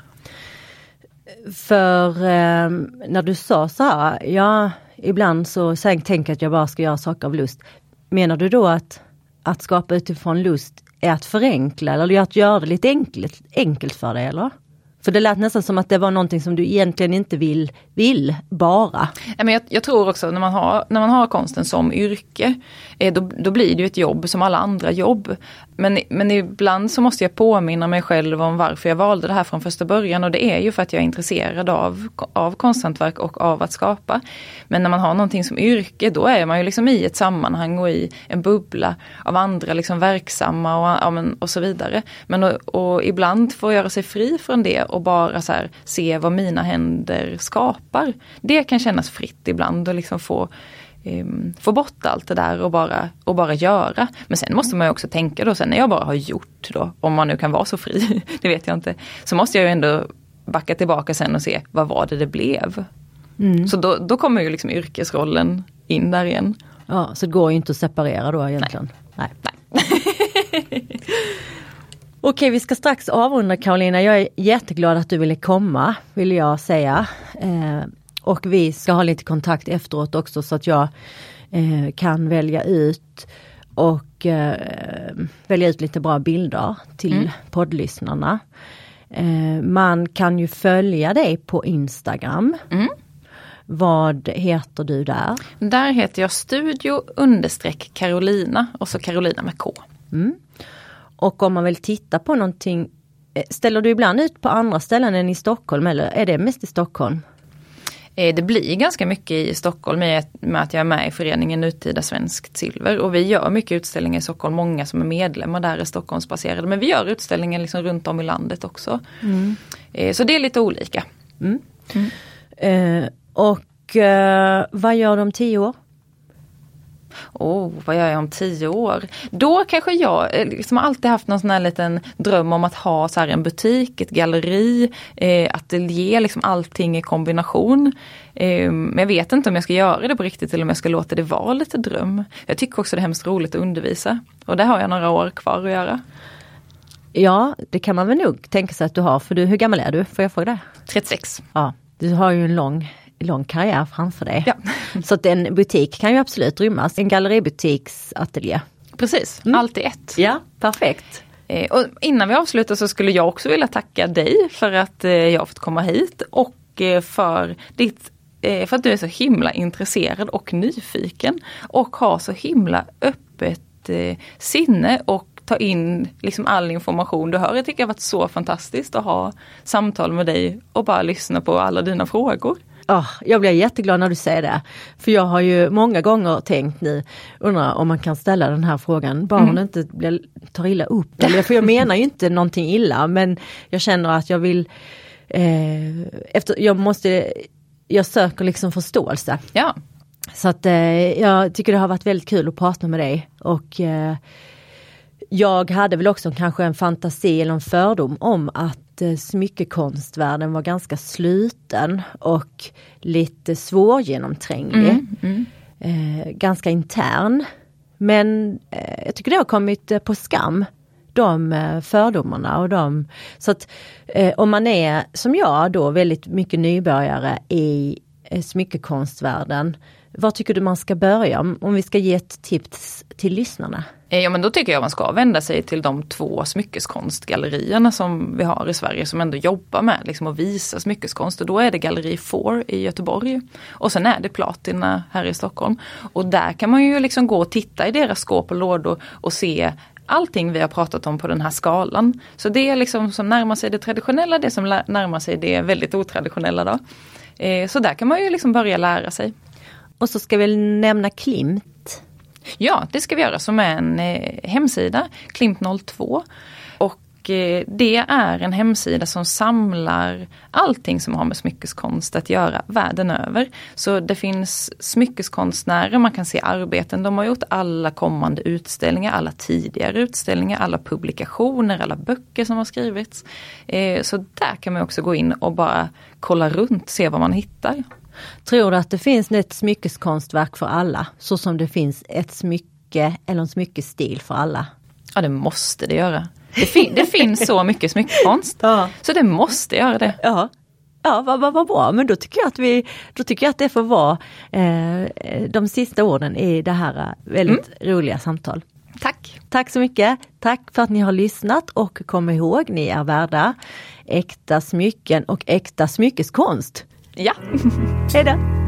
För eh, när du sa så här, ja ibland så tänker jag att jag bara ska göra saker av lust. Menar du då att, att skapa utifrån lust är att förenkla eller att göra det lite enkelt, enkelt för dig eller? För det lät nästan som att det var någonting som du egentligen inte vill, vill bara. Men jag, jag tror också när man, har, när man har konsten som yrke, eh, då, då blir det ju ett jobb som alla andra jobb men, men ibland så måste jag påminna mig själv om varför jag valde det här från första början och det är ju för att jag är intresserad av, av konsthantverk och av att skapa. Men när man har någonting som yrke då är man ju liksom i ett sammanhang och i en bubbla av andra liksom verksamma och, ja, och så vidare. Men och, och ibland få göra sig fri från det och bara så här, se vad mina händer skapar. Det kan kännas fritt ibland och liksom få um, få bort allt det där och bara, och bara göra. Men sen måste man ju också tänka då, sen när jag bara har gjort då, om man nu kan vara så fri, det vet jag inte. Så måste jag ju ändå backa tillbaka sen och se, vad var det det blev? Mm. Så då, då kommer ju liksom yrkesrollen in där igen. Ja, så det går ju inte att separera då egentligen? Nej. Nej. Okej, vi ska strax avrunda Karolina. Jag är jätteglad att du ville komma, vill jag säga. Och vi ska ha lite kontakt efteråt också så att jag eh, kan välja ut och eh, välja ut lite bra bilder till mm. poddlyssnarna. Eh, man kan ju följa dig på Instagram. Mm. Vad heter du där? Där heter jag studio understreck Carolina och så Carolina med K. Mm. Och om man vill titta på någonting, eh, ställer du ibland ut på andra ställen än i Stockholm eller är det mest i Stockholm? Eh, det blir ganska mycket i Stockholm med att jag är med i föreningen Nutida Svenskt Silver och vi gör mycket utställningar i Stockholm, många som är medlemmar där är Stockholmsbaserade. Men vi gör utställningar liksom runt om i landet också. Mm. Eh, så det är lite olika. Mm. Mm. Eh, och eh, vad gör du om tio år? Oh, vad gör jag om tio år? Då kanske jag eh, liksom har alltid haft någon sån här liten dröm om att ha så en butik, ett galleri, eh, ateljé, liksom allting i kombination. Eh, men jag vet inte om jag ska göra det på riktigt eller om jag ska låta det vara lite dröm. Jag tycker också det är hemskt roligt att undervisa och det har jag några år kvar att göra. Ja, det kan man väl nog tänka sig att du har, för du, hur gammal är du? Får jag fråga det? 36. Ja, du har ju en lång lång karriär framför dig. Ja. Så att en butik kan ju absolut rymmas, en galleributiksateljé. Precis, mm. allt i ett. Ja, perfekt. Eh, och innan vi avslutar så skulle jag också vilja tacka dig för att eh, jag har fått komma hit och eh, för ditt för att du är så himla intresserad och nyfiken och har så himla öppet sinne och ta in liksom all information du hör. Jag tycker det har varit så fantastiskt att ha samtal med dig och bara lyssna på alla dina frågor. Oh, jag blir jätteglad när du säger det. För jag har ju många gånger tänkt nu, undrar om man kan ställa den här frågan, bara mm. hon inte blir, tar illa upp. Eller, för jag menar ju inte någonting illa men jag känner att jag vill, eh, efter, jag måste, jag söker liksom förståelse. Ja. Så att eh, jag tycker det har varit väldigt kul att prata med dig och eh, jag hade väl också kanske en fantasi eller en fördom om att eh, smyckekonstvärlden var ganska sluten och lite svårgenomtränglig. Mm, mm. Eh, ganska intern. Men eh, jag tycker det har kommit eh, på skam de eh, fördomarna och de... Så att om man är som jag då väldigt mycket nybörjare i smyckekonstvärlden var tycker du man ska börja? Om vi ska ge ett tips till lyssnarna. Eh, ja men då tycker jag man ska vända sig till de två smyckeskonstgallerierna som vi har i Sverige som ändå jobbar med liksom, att visa smyckeskonst. Och då är det Galleri 4 i Göteborg. Och sen är det Platina här i Stockholm. Och där kan man ju liksom gå och titta i deras skåp och lådor och se allting vi har pratat om på den här skalan. Så det är liksom som närmar sig det traditionella, det som närmar sig det väldigt otraditionella. Då. Eh, så där kan man ju liksom börja lära sig. Och så ska vi nämna Klimt. Ja, det ska vi göra som är en eh, hemsida, Klimt02. Och eh, det är en hemsida som samlar allting som har med smyckeskonst att göra världen över. Så det finns smyckeskonstnärer, man kan se arbeten de har gjort, alla kommande utställningar, alla tidigare utställningar, alla publikationer, alla böcker som har skrivits. Eh, så där kan man också gå in och bara kolla runt, se vad man hittar. Tror du att det finns ett smyckeskonstverk för alla? Så som det finns ett smycke eller en smyckesstil för alla? Ja det måste det göra. Det, fin det finns så mycket smyckekonst. Ja. Så det måste göra det. Ja, Ja, vad, vad, vad bra, men då tycker jag att vi, då tycker jag att det får vara eh, de sista orden i det här eh, väldigt mm. roliga samtal. Tack! Tack så mycket! Tack för att ni har lyssnat och kom ihåg, ni är värda äkta smycken och äkta smyckeskonst. Ja. Hej då!